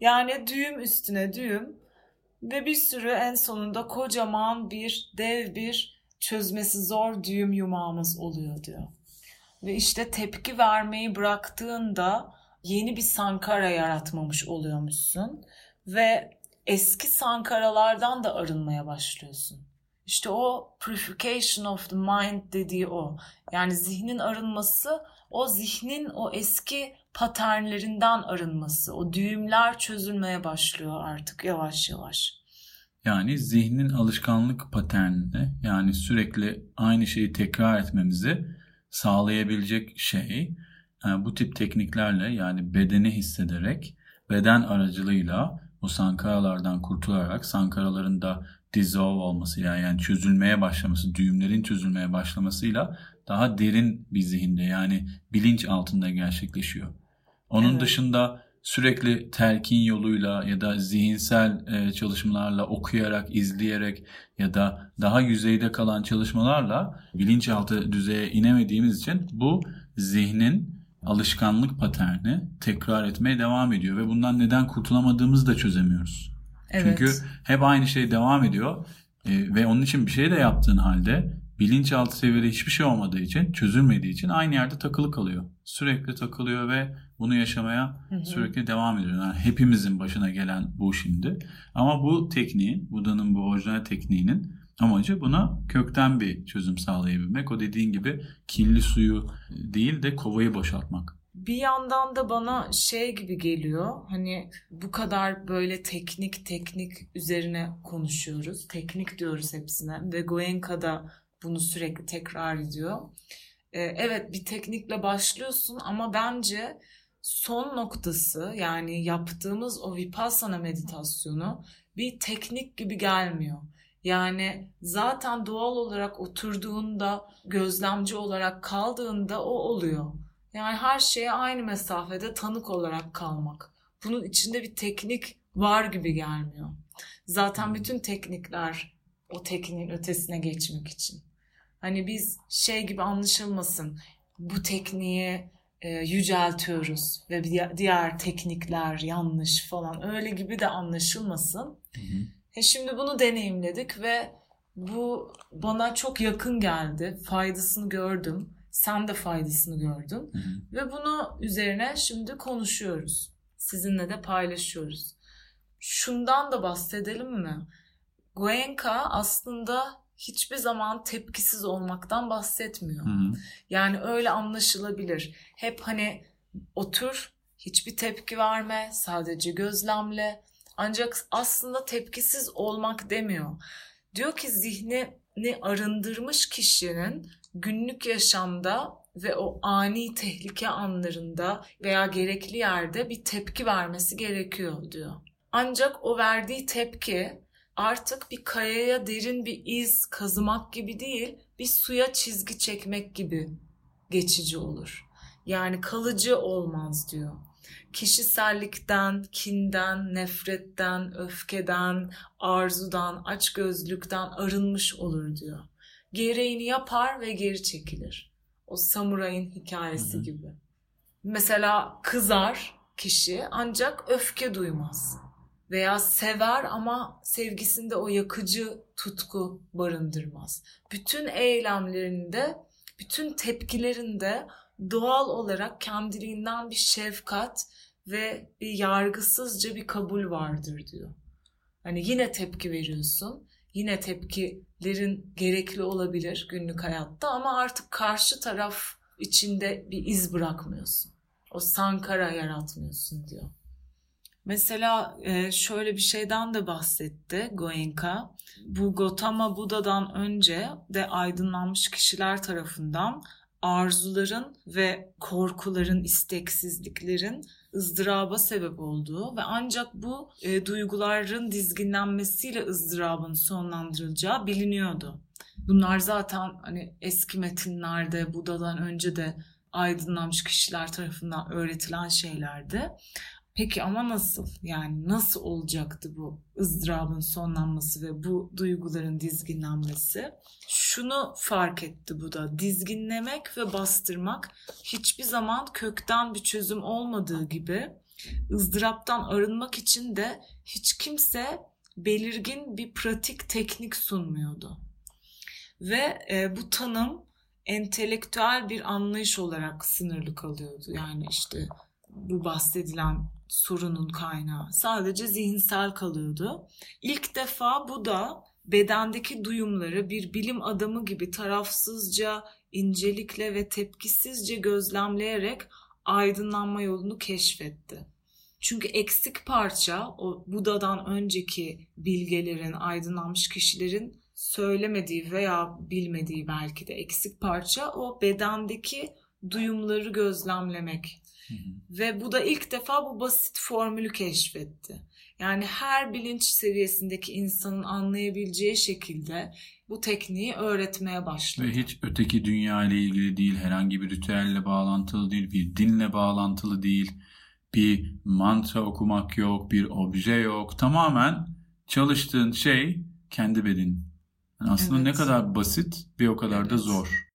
Yani düğüm üstüne düğüm ve bir sürü en sonunda kocaman bir dev bir çözmesi zor düğüm yumağımız oluyor diyor. Ve işte tepki vermeyi bıraktığında yeni bir sankara yaratmamış oluyormuşsun ve eski sankaralardan da arınmaya başlıyorsun. İşte o purification of the mind dediği o. Yani zihnin arınması o zihnin o eski paternlerinden arınması. O düğümler çözülmeye başlıyor artık yavaş yavaş. Yani zihnin alışkanlık paternini yani sürekli aynı şeyi tekrar etmemizi sağlayabilecek şey bu tip tekniklerle yani bedeni hissederek beden aracılığıyla bu sankaralardan kurtularak sankaraların da dissolve olmasıyla yani çözülmeye başlaması, düğümlerin çözülmeye başlamasıyla daha derin bir zihinde yani bilinç altında gerçekleşiyor. Onun evet. dışında sürekli telkin yoluyla ya da zihinsel e, çalışmalarla okuyarak, izleyerek ya da daha yüzeyde kalan çalışmalarla bilinçaltı düzeye inemediğimiz için bu zihnin alışkanlık paterni tekrar etmeye devam ediyor ve bundan neden kurtulamadığımızı da çözemiyoruz. Evet. Çünkü hep aynı şey devam ediyor e, ve onun için bir şey de yaptığın halde bilinçaltı seviyede hiçbir şey olmadığı için, çözülmediği için aynı yerde takılı kalıyor. Sürekli takılıyor ve bunu yaşamaya hı hı. sürekli devam ediyor. Yani hepimizin başına gelen bu şimdi. Ama bu tekniğin, Buda'nın bu orijinal tekniğinin amacı buna kökten bir çözüm sağlayabilmek. O dediğin gibi kirli suyu değil de kovayı boşaltmak bir yandan da bana şey gibi geliyor. Hani bu kadar böyle teknik teknik üzerine konuşuyoruz. Teknik diyoruz hepsine ve Goenka da bunu sürekli tekrar ediyor. Ee, evet bir teknikle başlıyorsun ama bence son noktası yani yaptığımız o vipassana meditasyonu bir teknik gibi gelmiyor. Yani zaten doğal olarak oturduğunda, gözlemci olarak kaldığında o oluyor. Yani her şeye aynı mesafede tanık olarak kalmak. Bunun içinde bir teknik var gibi gelmiyor. Zaten hmm. bütün teknikler o tekniğin ötesine geçmek için. Hani biz şey gibi anlaşılmasın. Bu tekniği e, yüceltiyoruz ve diğer teknikler yanlış falan öyle gibi de anlaşılmasın. Hı hı. E şimdi bunu deneyimledik ve bu bana çok yakın geldi. Faydasını gördüm. Sen de faydasını gördün. Hı hı. Ve bunu üzerine şimdi konuşuyoruz. Sizinle de paylaşıyoruz. Şundan da bahsedelim mi? Goenka aslında hiçbir zaman tepkisiz olmaktan bahsetmiyor. Hı hı. Yani öyle anlaşılabilir. Hep hani otur, hiçbir tepki verme, sadece gözlemle. Ancak aslında tepkisiz olmak demiyor. Diyor ki zihnini arındırmış kişinin günlük yaşamda ve o ani tehlike anlarında veya gerekli yerde bir tepki vermesi gerekiyor diyor. Ancak o verdiği tepki artık bir kayaya derin bir iz kazımak gibi değil, bir suya çizgi çekmek gibi geçici olur. Yani kalıcı olmaz diyor. Kişisellikten, kinden, nefretten, öfkeden, arzudan, açgözlükten arınmış olur diyor gereğini yapar ve geri çekilir. O samurayın hikayesi Hı-hı. gibi. Mesela kızar kişi ancak öfke duymaz. Veya sever ama sevgisinde o yakıcı tutku barındırmaz. Bütün eylemlerinde, bütün tepkilerinde doğal olarak kendiliğinden bir şefkat ve bir yargısızca bir kabul vardır diyor. Hani yine tepki veriyorsun. Yine tepkilerin gerekli olabilir günlük hayatta ama artık karşı taraf içinde bir iz bırakmıyorsun. O sankara yaratmıyorsun diyor. Mesela e, şöyle bir şeyden de bahsetti Goenka. Bu Gotama Buda'dan önce de aydınlanmış kişiler tarafından arzuların ve korkuların, isteksizliklerin ızdıraba sebep olduğu ve ancak bu e, duyguların dizginlenmesiyle ızdırabın sonlandırılacağı biliniyordu. Bunlar zaten hani eski metinlerde Buda'dan önce de aydınlanmış kişiler tarafından öğretilen şeylerdi. Peki ama nasıl? Yani nasıl olacaktı bu ızdırabın sonlanması ve bu duyguların dizginlenmesi? Şunu fark etti bu da. Dizginlemek ve bastırmak hiçbir zaman kökten bir çözüm olmadığı gibi ızdıraptan arınmak için de hiç kimse belirgin bir pratik teknik sunmuyordu. Ve e, bu tanım entelektüel bir anlayış olarak sınırlı kalıyordu. Yani işte bu bahsedilen sorunun kaynağı. Sadece zihinsel kalıyordu. İlk defa bu da bedendeki duyumları bir bilim adamı gibi tarafsızca, incelikle ve tepkisizce gözlemleyerek aydınlanma yolunu keşfetti. Çünkü eksik parça o Buda'dan önceki bilgelerin, aydınlanmış kişilerin söylemediği veya bilmediği belki de eksik parça o bedendeki duyumları gözlemlemek. Ve bu da ilk defa bu basit formülü keşfetti. Yani her bilinç seviyesindeki insanın anlayabileceği şekilde bu tekniği öğretmeye başladı. Ve hiç öteki dünya ile ilgili değil, herhangi bir ritüelle bağlantılı değil, bir dinle bağlantılı değil, bir mantra okumak yok, bir obje yok. Tamamen çalıştığın şey kendi bedenin. Yani aslında evet. ne kadar basit bir o kadar evet. da zor.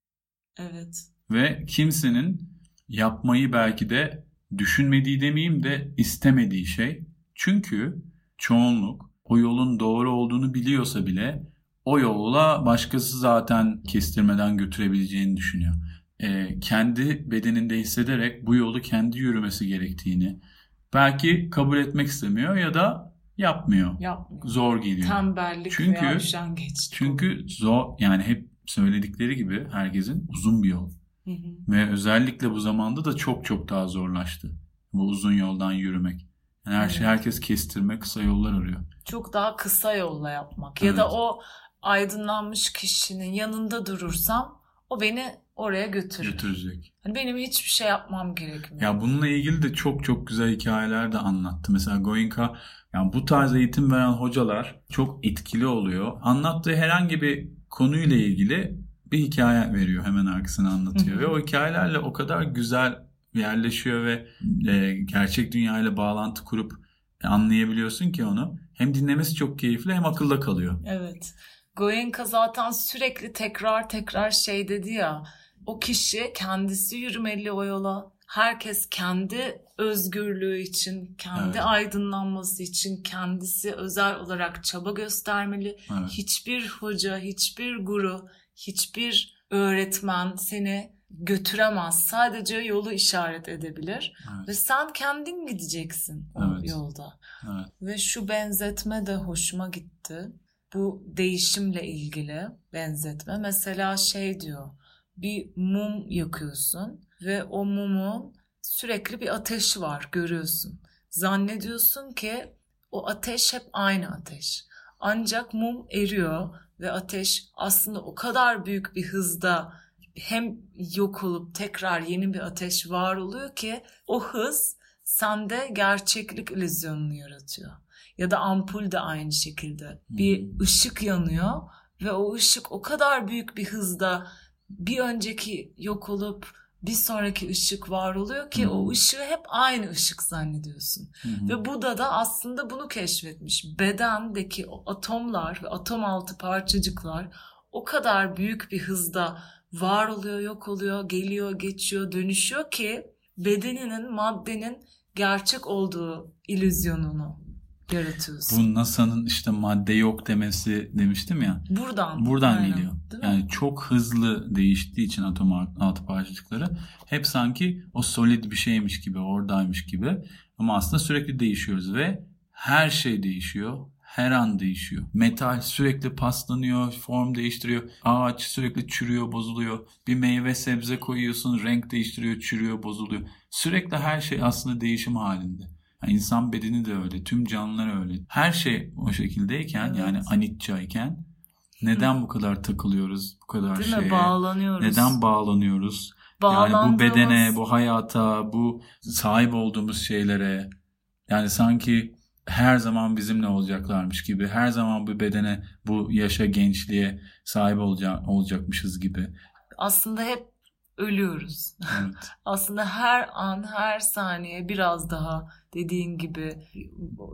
Evet. Ve kimsenin yapmayı belki de düşünmediği demeyeyim de istemediği şey. Çünkü çoğunluk o yolun doğru olduğunu biliyorsa bile o yolla başkası zaten kestirmeden götürebileceğini düşünüyor. Ee, kendi bedeninde hissederek bu yolu kendi yürümesi gerektiğini belki kabul etmek istemiyor ya da yapmıyor. Yapmıyor. Zor geliyor. Tembellik çünkü, veya üşengeçlik. Çünkü zor yani hep söyledikleri gibi herkesin uzun bir yol. Hı hı. Ve özellikle bu zamanda da çok çok daha zorlaştı. Bu uzun yoldan yürümek. Yani her şey, evet. şey herkes kestirme, kısa yollar arıyor. Çok daha kısa yolla yapmak. Evet. Ya da o aydınlanmış kişinin yanında durursam o beni oraya götürür. Götürecek. Hani benim hiçbir şey yapmam gerekmiyor. Ya bununla ilgili de çok çok güzel hikayeler de anlattı. Mesela Goenka yani bu tarz eğitim veren hocalar çok etkili oluyor. Anlattığı herhangi bir konuyla ilgili bir hikaye veriyor hemen arkasını anlatıyor. Ve o hikayelerle o kadar güzel yerleşiyor ve e, gerçek dünyayla bağlantı kurup anlayabiliyorsun ki onu. Hem dinlemesi çok keyifli hem akılda kalıyor. Evet. Goenka zaten sürekli tekrar tekrar şey dedi ya. O kişi kendisi yürümeli o yola. Herkes kendi özgürlüğü için, kendi evet. aydınlanması için kendisi özel olarak çaba göstermeli. Evet. Hiçbir hoca, hiçbir guru hiçbir öğretmen seni götüremez. Sadece yolu işaret edebilir. Evet. Ve sen kendin gideceksin o evet. yolda. Evet. Ve şu benzetme de hoşuma gitti. Bu değişimle ilgili benzetme. Mesela şey diyor. Bir mum yakıyorsun ve o mumun sürekli bir ateşi var görüyorsun. Zannediyorsun ki o ateş hep aynı ateş. Ancak mum eriyor ve ateş aslında o kadar büyük bir hızda hem yok olup tekrar yeni bir ateş var oluyor ki o hız sende gerçeklik illüzyonunu yaratıyor. Ya da ampul de aynı şekilde. Bir hmm. ışık yanıyor ve o ışık o kadar büyük bir hızda bir önceki yok olup bir sonraki ışık var oluyor ki hmm. o ışığı hep aynı ışık zannediyorsun. Hmm. Ve Buda da aslında bunu keşfetmiş. Bedendeki o atomlar ve atom altı parçacıklar o kadar büyük bir hızda var oluyor, yok oluyor, geliyor, geçiyor, dönüşüyor ki bedeninin, maddenin gerçek olduğu ilüzyonunu yaratıyorsun. Bu NASA'nın işte madde yok demesi demiştim ya. Buradan. Buradan aynen. geliyor. Yani çok hızlı değiştiği için atom altı parçacıkları hep sanki o solid bir şeymiş gibi, oradaymış gibi. Ama aslında sürekli değişiyoruz ve her şey değişiyor. Her an değişiyor. Metal sürekli paslanıyor, form değiştiriyor. Ağaç sürekli çürüyor, bozuluyor. Bir meyve sebze koyuyorsun, renk değiştiriyor, çürüyor, bozuluyor. Sürekli her şey aslında değişim halinde. Yani insan bedeni de öyle, tüm canlılar öyle. Her şey o şekildeyken Evet. yani anitçayken neden bu kadar takılıyoruz, bu kadar Değil şeye? mi? Bağlanıyoruz. Neden bağlanıyoruz? Yani bu bedene, bu hayata, bu sahip olduğumuz şeylere yani sanki her zaman bizimle olacaklarmış gibi, her zaman bu bedene, bu yaşa, gençliğe sahip olacak, olacakmışız gibi. Aslında hep ölüyoruz. Evet. *laughs* Aslında her an, her saniye biraz daha dediğin gibi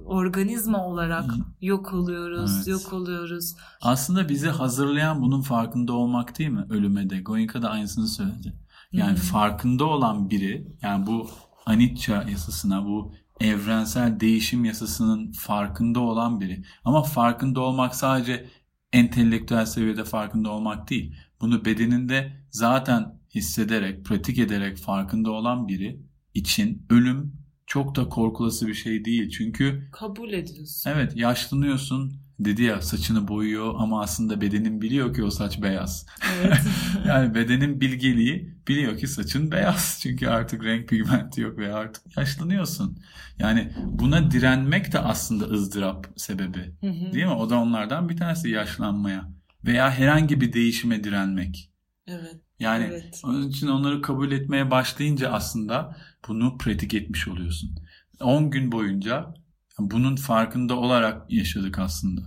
organizma olarak yok oluyoruz, Evet. yok oluyoruz. Aslında bizi hazırlayan bunun farkında olmak değil mi? Ölüme de. Goenka da aynısını söyledi. Yani hı. farkında olan biri, yani bu anicca yasasına, bu evrensel değişim yasasının farkında olan biri. Ama farkında olmak sadece entelektüel seviyede farkında olmak değil. Bunu bedeninde zaten hissederek, pratik ederek farkında olan biri için ölüm çok da korkulası bir şey değil. Çünkü Kabul ediyorsun. Evet yaşlanıyorsun dedi ya saçını boyuyor ama aslında bedenin biliyor ki o saç beyaz. Evet. *laughs* Yani bedenin bilgeliği biliyor ki saçın beyaz. *laughs* Çünkü artık renk pigmenti yok ve artık yaşlanıyorsun. Yani buna direnmek de aslında ızdırap sebebi. Hı hı. Değil mi? O da onlardan bir tanesi yaşlanmaya. Veya herhangi bir değişime direnmek. Evet. Yani Evet. onun için onları kabul etmeye başlayınca aslında bunu pratik etmiş oluyorsun. 10 gün boyunca bunun farkında olarak yaşadık aslında.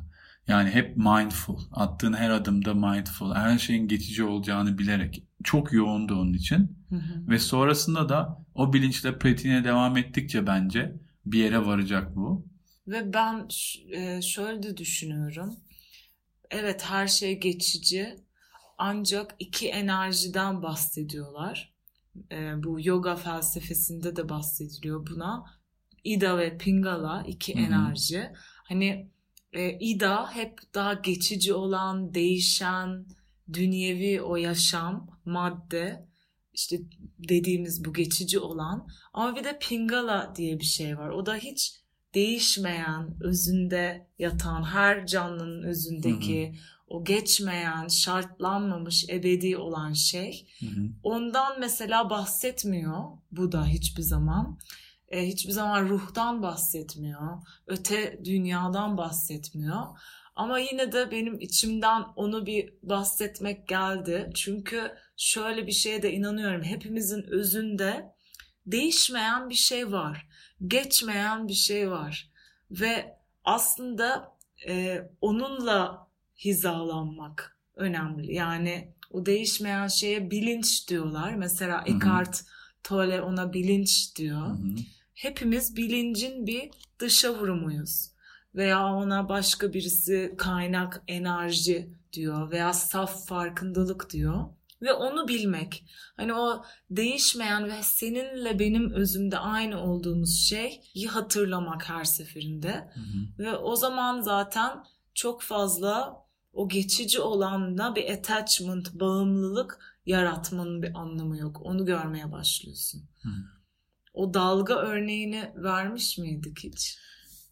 Yani hep mindful. Attığın her adımda mindful. Her şeyin geçici olacağını bilerek. Çok yoğundu onun için. Hı hı. Ve sonrasında da o bilinçle pratiğine devam ettikçe bence bir yere varacak bu. Ve ben e, şöyle de düşünüyorum. Evet her şey geçici ancak iki enerjiden bahsediyorlar. E, bu yoga felsefesinde de bahsediliyor buna. Ida ve Pingala iki Hı hı. enerji. Hani e, Ida hep daha geçici olan, değişen, dünyevi o yaşam, madde işte dediğimiz bu geçici olan. Ama bir de Pingala diye bir şey var. O da hiç değişmeyen, özünde yatan, her canlının özündeki o geçmeyen, şartlanmamış, ebedi olan şey. Hı hı. Ondan mesela bahsetmiyor bu da hiçbir zaman. E, hiçbir zaman ruhtan bahsetmiyor. Öte dünyadan bahsetmiyor. Ama yine de benim içimden onu bir bahsetmek geldi. Çünkü şöyle bir şeye de inanıyorum. Hepimizin özünde değişmeyen bir şey var. Geçmeyen bir şey var. Ve aslında e, onunla hizalanmak önemli. Yani o değişmeyen şeye bilinç diyorlar. Mesela. Eckhart Tolle ona bilinç diyor. Hı hı. Hepimiz bilincin bir dışa vurumuyuz. Veya ona başka birisi kaynak, enerji diyor veya saf farkındalık diyor. Ve onu bilmek. Hani o değişmeyen ve seninle benim özümde aynı olduğumuz şeyi hatırlamak her seferinde. Hı hı. Ve o zaman zaten çok fazla o geçici olanla bir attachment, bağımlılık yaratmanın bir anlamı yok. Onu görmeye başlıyorsun. Hı. O dalga örneğini vermiş miydik hiç?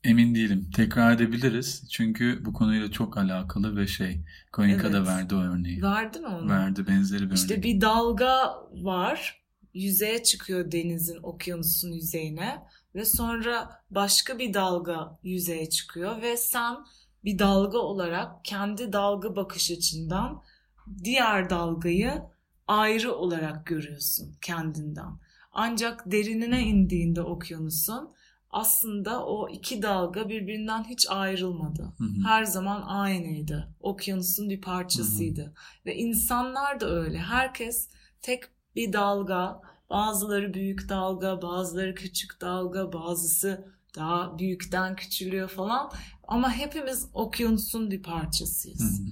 Emin değilim. Tekrar edebiliriz. Çünkü bu konuyla çok alakalı ve şey. Koinka da Evet. verdi o örneği. Verdi mi onu? Verdi benzeri bir İşte örnek. bir dalga var. Yüzeye çıkıyor denizin, okyanusun yüzeyine. Ve sonra başka bir dalga yüzeye çıkıyor. Ve sen bir dalga olarak kendi dalga bakış açından diğer dalgayı ayrı olarak görüyorsun kendinden. Ancak derinine indiğinde okyanusun aslında o iki dalga birbirinden hiç ayrılmadı. Hı hı. Her zaman aynıydı. Okyanusun bir parçasıydı. Ve insanlar da öyle. Herkes tek bir dalga, bazıları büyük dalga, bazıları küçük dalga, bazısı daha büyükten küçülüyor falan. Ama hepimiz okyanusun bir Hı parçasıyız. hı.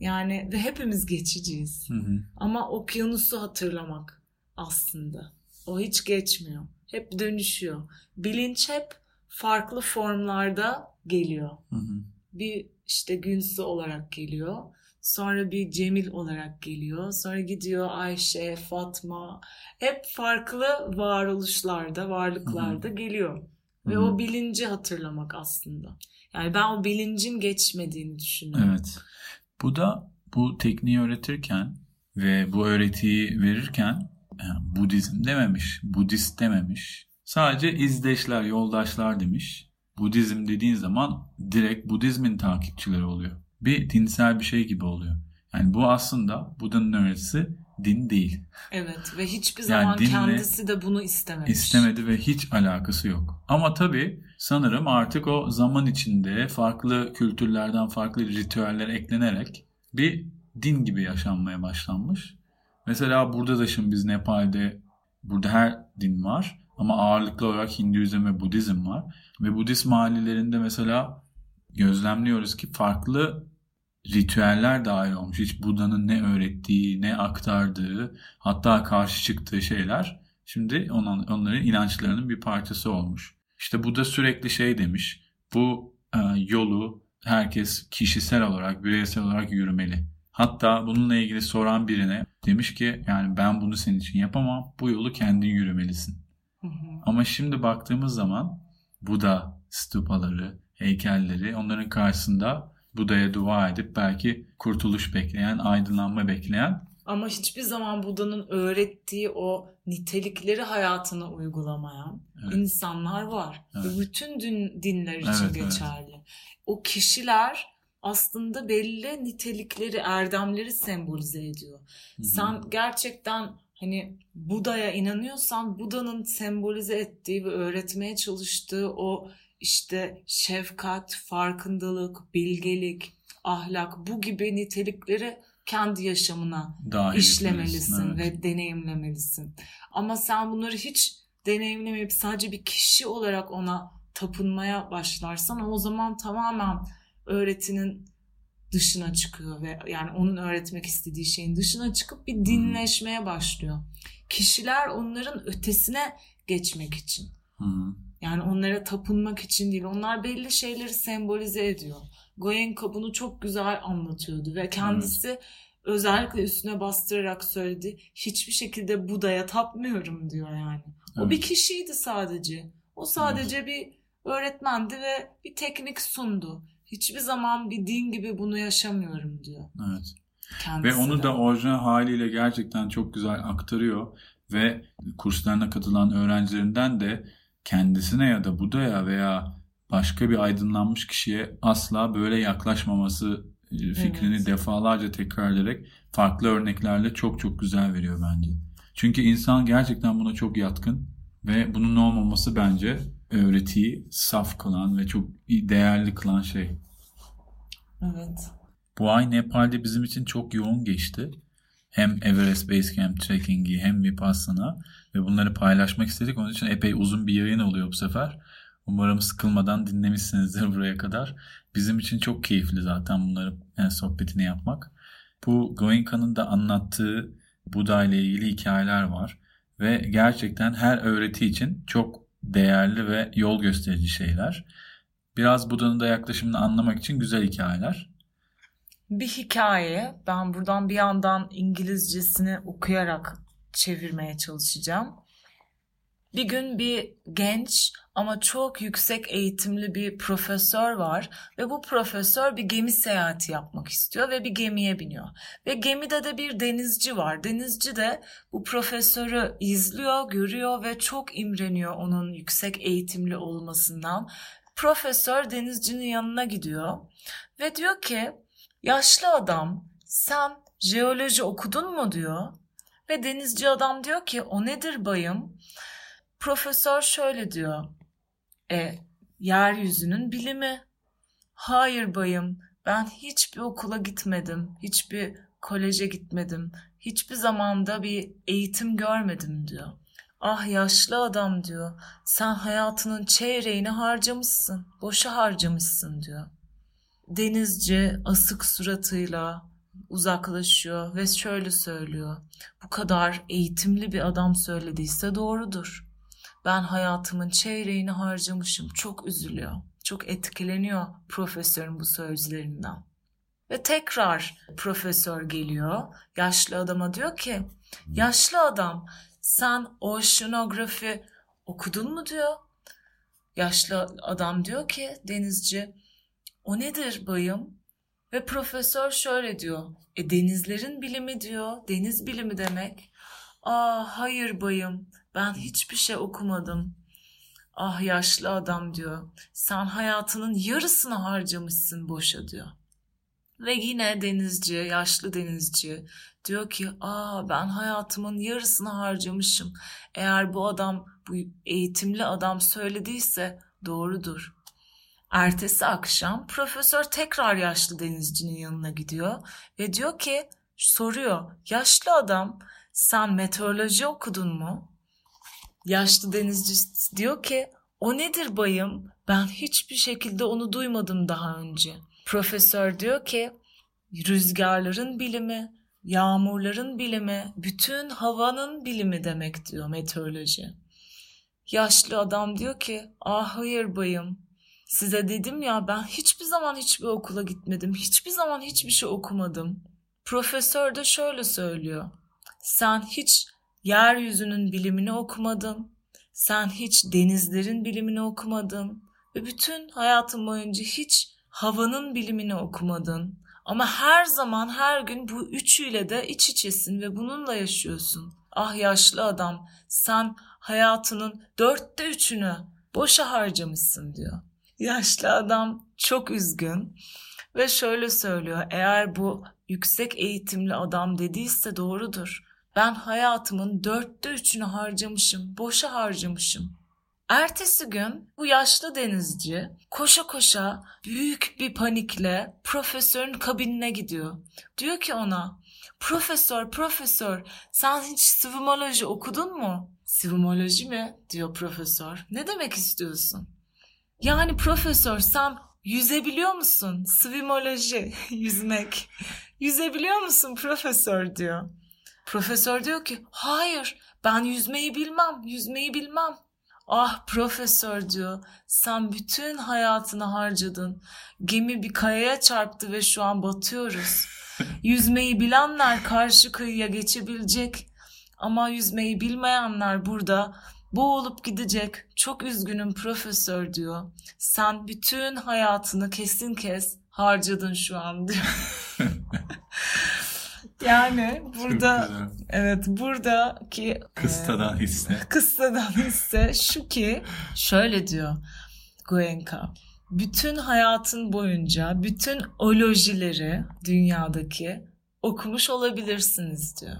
Yani ve hepimiz geçiciyiz. Hı hı. Ama okyanusu hatırlamak aslında. O hiç geçmiyor. Hep dönüşüyor. Bilinç hep farklı formlarda geliyor. Hı hı. Bir işte Günsu olarak geliyor. Sonra bir Cemil olarak geliyor. Sonra gidiyor Ayşe, Fatma. Hep farklı varoluşlarda, varlıklarda geliyor. Ve hı. o bilinci hatırlamak aslında. Yani ben o bilincin geçmediğini düşünüyorum. Evet. Bu da bu tekniği öğretirken ve bu öğretiyi verirken yani Budizm dememiş, Budist dememiş. Sadece izdeşler, yoldaşlar demiş. Budizm dediğin zaman direkt Budizmin takipçileri oluyor. Bir dinsel bir şey gibi oluyor. Yani bu aslında Buda'nın öğretisi din değil. Evet ve hiçbir Yani zaman dinle kendisi de bunu istememiş. İstemedi ve hiç alakası yok. Ama tabii sanırım artık o zaman içinde farklı kültürlerden farklı ritüeller eklenerek bir din gibi yaşanmaya başlanmış. Mesela burada da şimdi biz Nepal'de burada her din var ama ağırlıklı olarak Hinduizm ve Budizm var. Ve Budist mahallelerinde mesela gözlemliyoruz ki farklı ritüeller dahil olmuş. Hiç Buda'nın ne öğrettiği, ne aktardığı, hatta karşı çıktığı şeyler şimdi onun, onların inançlarının bir parçası olmuş. İşte Buda sürekli şey demiş, bu e, yolu herkes kişisel olarak, bireysel olarak yürümeli. Hatta bununla ilgili soran birine demiş ki yani ben bunu senin için yapamam, bu yolu kendin yürümelisin. Hı hı. Ama şimdi baktığımız zaman Buda stupaları, heykelleri onların karşısında Buda'ya dua edip belki kurtuluş bekleyen, aydınlanma bekleyen Ama hiçbir zaman Buda'nın öğrettiği o nitelikleri hayatına uygulamayan Evet. insanlar var. Evet. Ve bütün din, dinler için Evet, evet. geçerli. O kişiler aslında belli nitelikleri, erdemleri sembolize ediyor. Hı hı. Sen gerçekten hani Buda'ya inanıyorsan Buda'nın sembolize ettiği ve öğretmeye çalıştığı o işte şefkat, farkındalık, bilgelik, ahlak bu gibi nitelikleri kendi yaşamına dahil işlemelisin etmelisin, evet. ve deneyimlemelisin. Ama sen bunları hiç deneyimlemeyip sadece bir kişi olarak ona tapınmaya başlarsan o zaman tamamen öğretinin dışına çıkıyor ve yani onun öğretmek istediği şeyin dışına çıkıp bir dinleşmeye başlıyor. Kişiler onların ötesine geçmek için. Hı hı. Yani onlara tapınmak için değil. Onlar belli şeyleri sembolize ediyor. Goenka bunu çok güzel anlatıyordu ve kendisi özellikle üstüne bastırarak söyledi. Hiçbir şekilde Buda'ya tapmıyorum diyor yani. O Evet. bir kişiydi sadece. O sadece bir öğretmendi ve bir teknik sundu. Hiçbir zaman bir din gibi bunu yaşamıyorum diyor Evet. kendisi Ve onu de. da orijinal haliyle gerçekten çok güzel aktarıyor ve kurslarına katılan öğrencilerinden de kendisine ya da Buda'ya veya başka bir aydınlanmış kişiye asla böyle yaklaşmaması e, fikrini Evet. defalarca tekrar ederek farklı örneklerle çok çok güzel veriyor bence. Çünkü insan gerçekten buna çok yatkın ve bunun olmaması bence öğretiyi saf kılan ve çok değerli kılan şey. Evet. Bu ay Nepal'de bizim için çok yoğun geçti. Hem Everest Base Camp trekking'i hem Vipassana ve bunları paylaşmak istedik. Onun için epey uzun bir yayın oluyor bu sefer. Umarım sıkılmadan dinlemişsinizdir *laughs* buraya kadar. Bizim için çok keyifli zaten bunları yani sohbetini yapmak. Bu Goenka'nın da anlattığı Buda ile ilgili hikayeler var. Ve gerçekten her öğreti için çok değerli ve yol gösterici şeyler. Biraz Buda'nın da yaklaşımını anlamak için güzel hikayeler. Bir hikaye. Ben buradan bir yandan İngilizcesini okuyarak çevirmeye çalışacağım. Bir gün bir genç ama çok yüksek eğitimli bir profesör var ve bu profesör bir gemi seyahati yapmak istiyor ve bir gemiye biniyor. Ve gemide de bir denizci var. Denizci de bu profesörü izliyor, görüyor ve çok imreniyor onun yüksek eğitimli olmasından. Profesör denizcinin yanına gidiyor ve diyor ki yaşlı adam sen jeoloji okudun mu diyor. Ve denizci adam diyor ki o nedir bayım? Profesör şöyle diyor. E, yeryüzünün bilimi. Hayır bayım, ben hiçbir okula gitmedim, hiçbir koleje gitmedim, hiçbir zamanda bir eğitim görmedim diyor. Ah yaşlı adam diyor, sen hayatının çeyreğini harcamışsın, boşa harcamışsın diyor. Denizci asık suratıyla uzaklaşıyor ve şöyle söylüyor. Bu kadar eğitimli bir adam söylediyse doğrudur. Ben hayatımın çeyreğini harcamışım. Çok üzülüyor. Çok etkileniyor profesörün bu sözlerinden. Ve tekrar profesör geliyor. Yaşlı adama diyor ki yaşlı adam sen oceanografi okudun mu diyor. Yaşlı adam diyor ki denizci o nedir bayım? Ve profesör şöyle diyor. E denizlerin bilimi diyor. Deniz bilimi demek. Aa hayır bayım ben hiçbir şey okumadım. Ah yaşlı adam diyor. Sen hayatının yarısını harcamışsın boşa diyor. Ve yine denizci, yaşlı denizci diyor ki aa ben hayatımın yarısını harcamışım. Eğer bu adam, bu eğitimli adam söylediyse doğrudur. Ertesi akşam profesör tekrar yaşlı denizcinin yanına gidiyor ve diyor ki soruyor yaşlı adam sen meteoroloji okudun mu? Yaşlı denizci diyor ki o nedir bayım ben hiçbir şekilde onu duymadım daha önce. Profesör diyor ki rüzgarların bilimi, yağmurların bilimi, bütün havanın bilimi demek diyor meteoroloji. Yaşlı adam diyor ki ah hayır bayım size dedim ya ben hiçbir zaman hiçbir okula gitmedim. Hiçbir zaman hiçbir şey okumadım. Profesör de şöyle söylüyor. Sen hiç yeryüzünün bilimini okumadın. Sen hiç denizlerin bilimini okumadın. Ve bütün hayatın boyunca hiç havanın bilimini okumadın. Ama her zaman her gün bu üçüyle de iç içesin ve bununla yaşıyorsun. Ah yaşlı adam sen hayatının dörtte üçünü boşa harcamışsın diyor. Yaşlı adam çok üzgün ve şöyle söylüyor. Eğer bu yüksek eğitimli adam dediyse doğrudur. Ben hayatımın dörtte üçünü harcamışım, boşa harcamışım. Ertesi gün bu yaşlı denizci koşa koşa büyük bir panikle profesörün kabinine gidiyor. Diyor ki ona Profesör, profesör sen hiç swimoloji okudun mu? Swimoloji mi? diyor profesör. Ne demek istiyorsun? Yani profesör sen yüzebiliyor musun? Swimoloji, *laughs* yüzmek. Yüzebiliyor musun profesör diyor. Profesör diyor ki hayır ben yüzmeyi bilmem, yüzmeyi bilmem. Ah profesör diyor sen bütün hayatını harcadın. Gemi bir kayaya çarptı ve şu an batıyoruz. *laughs* Yüzmeyi bilenler karşı kıyıya geçebilecek. Ama yüzmeyi bilmeyenler burada boğulup gidecek. Çok üzgünüm profesör diyor. Sen bütün hayatını kesin kes harcadın şu an diyor. *laughs* yani burada evet buradaki kıstadan hisse. Kıstadan hisse şu ki şöyle diyor Goenka. Bütün hayatın boyunca bütün olojileri dünyadaki okumuş olabilirsiniz diyor.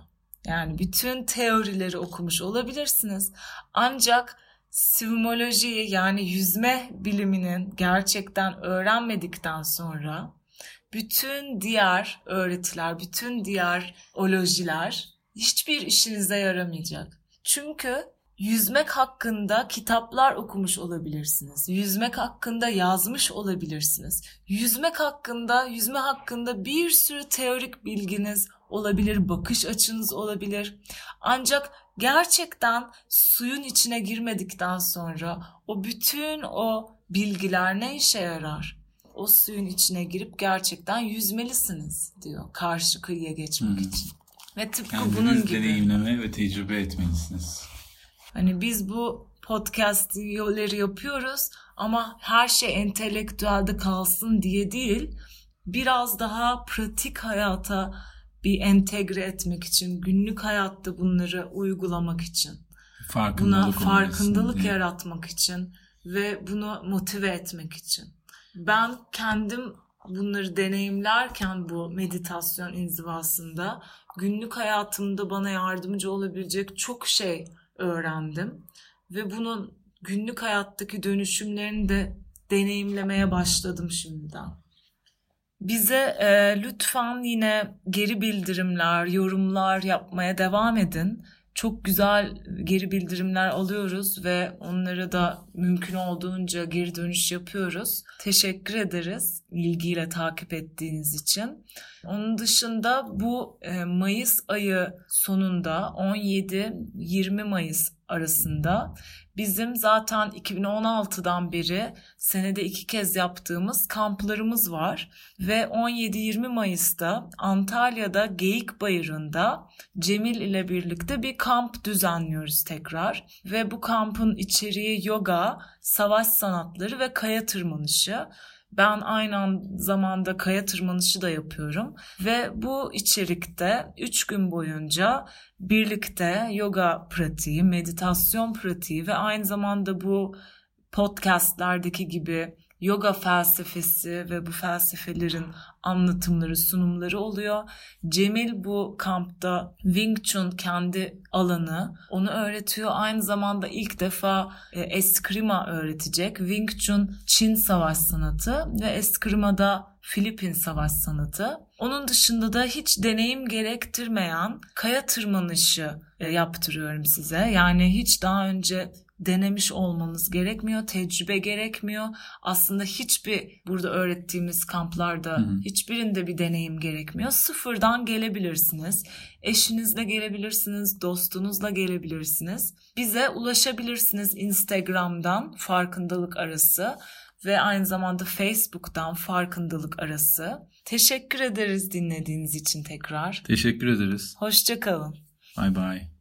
Yani bütün teorileri okumuş olabilirsiniz. Ancak swimolojiyi yani yüzme biliminin gerçekten öğrenmedikten sonra bütün diğer öğretiler, bütün diğer olojiler hiçbir işinize yaramayacak. Çünkü yüzmek hakkında kitaplar okumuş olabilirsiniz. Yüzmek hakkında yazmış olabilirsiniz. Yüzmek hakkında, yüzme hakkında bir sürü teorik bilginiz olabilir, bakış açınız olabilir. Ancak gerçekten suyun içine girmedikten sonra o bütün o bilgiler ne işe yarar? O suyun içine girip gerçekten yüzmelisiniz diyor karşı kıyıya geçmek hmm. için. Ve tıpkı yani bunun gibi. deneyimleme ve tecrübe etmelisiniz. Hani biz bu podcast yolları yapıyoruz ama her şey entelektüelde kalsın diye değil. Biraz daha pratik hayata bir entegre etmek için, günlük hayatta bunları uygulamak için. Farkındalık buna farkındalık yaratmak için ve bunu motive etmek için. Ben kendim bunları deneyimlerken bu meditasyon inzivasında günlük hayatımda bana yardımcı olabilecek çok şey öğrendim ve bunun günlük hayattaki dönüşümlerini de deneyimlemeye başladım şimdiden. Bize e, lütfen yine geri bildirimler, yorumlar yapmaya devam edin. Çok güzel geri bildirimler alıyoruz ve onları da mümkün olduğunca geri dönüş yapıyoruz. Teşekkür ederiz ilgiyle takip ettiğiniz için. Onun dışında bu e, Mayıs ayı sonunda 17-20 Mayıs arasında bizim zaten 2016'dan beri senede iki kez yaptığımız kamplarımız var ve 17-20 Mayıs'ta Antalya'da Geyik Bayırı'nda Cemil ile birlikte bir kamp düzenliyoruz tekrar ve bu kampın içeriği yoga, savaş sanatları ve kaya tırmanışı. Ben aynı zamanda kaya tırmanışı da yapıyorum. Ve bu içerikte 3 gün boyunca birlikte yoga pratiği, meditasyon pratiği ve aynı zamanda bu podcastlerdeki gibi yoga felsefesi ve bu felsefelerin anlatımları, sunumları oluyor. Cemil bu kampta Wing Chun kendi alanı, onu öğretiyor. Aynı zamanda ilk defa e, Eskrima öğretecek. Wing Chun Çin savaş sanatı ve Eskrima'da Filipin savaş sanatı. Onun dışında da hiç deneyim gerektirmeyen kaya tırmanışı e, yaptırıyorum size. Yani hiç daha önce denemiş olmanız gerekmiyor, tecrübe gerekmiyor. Aslında hiçbir burada öğrettiğimiz kamplarda hı hı. hiçbirinde bir deneyim gerekmiyor. Sıfırdan gelebilirsiniz. Eşinizle gelebilirsiniz, dostunuzla gelebilirsiniz. Bize ulaşabilirsiniz Instagram'dan farkındalık arası ve aynı zamanda Facebook'tan farkındalık arası. Teşekkür ederiz dinlediğiniz için tekrar. Teşekkür ederiz. Hoşçakalın. Bye bye.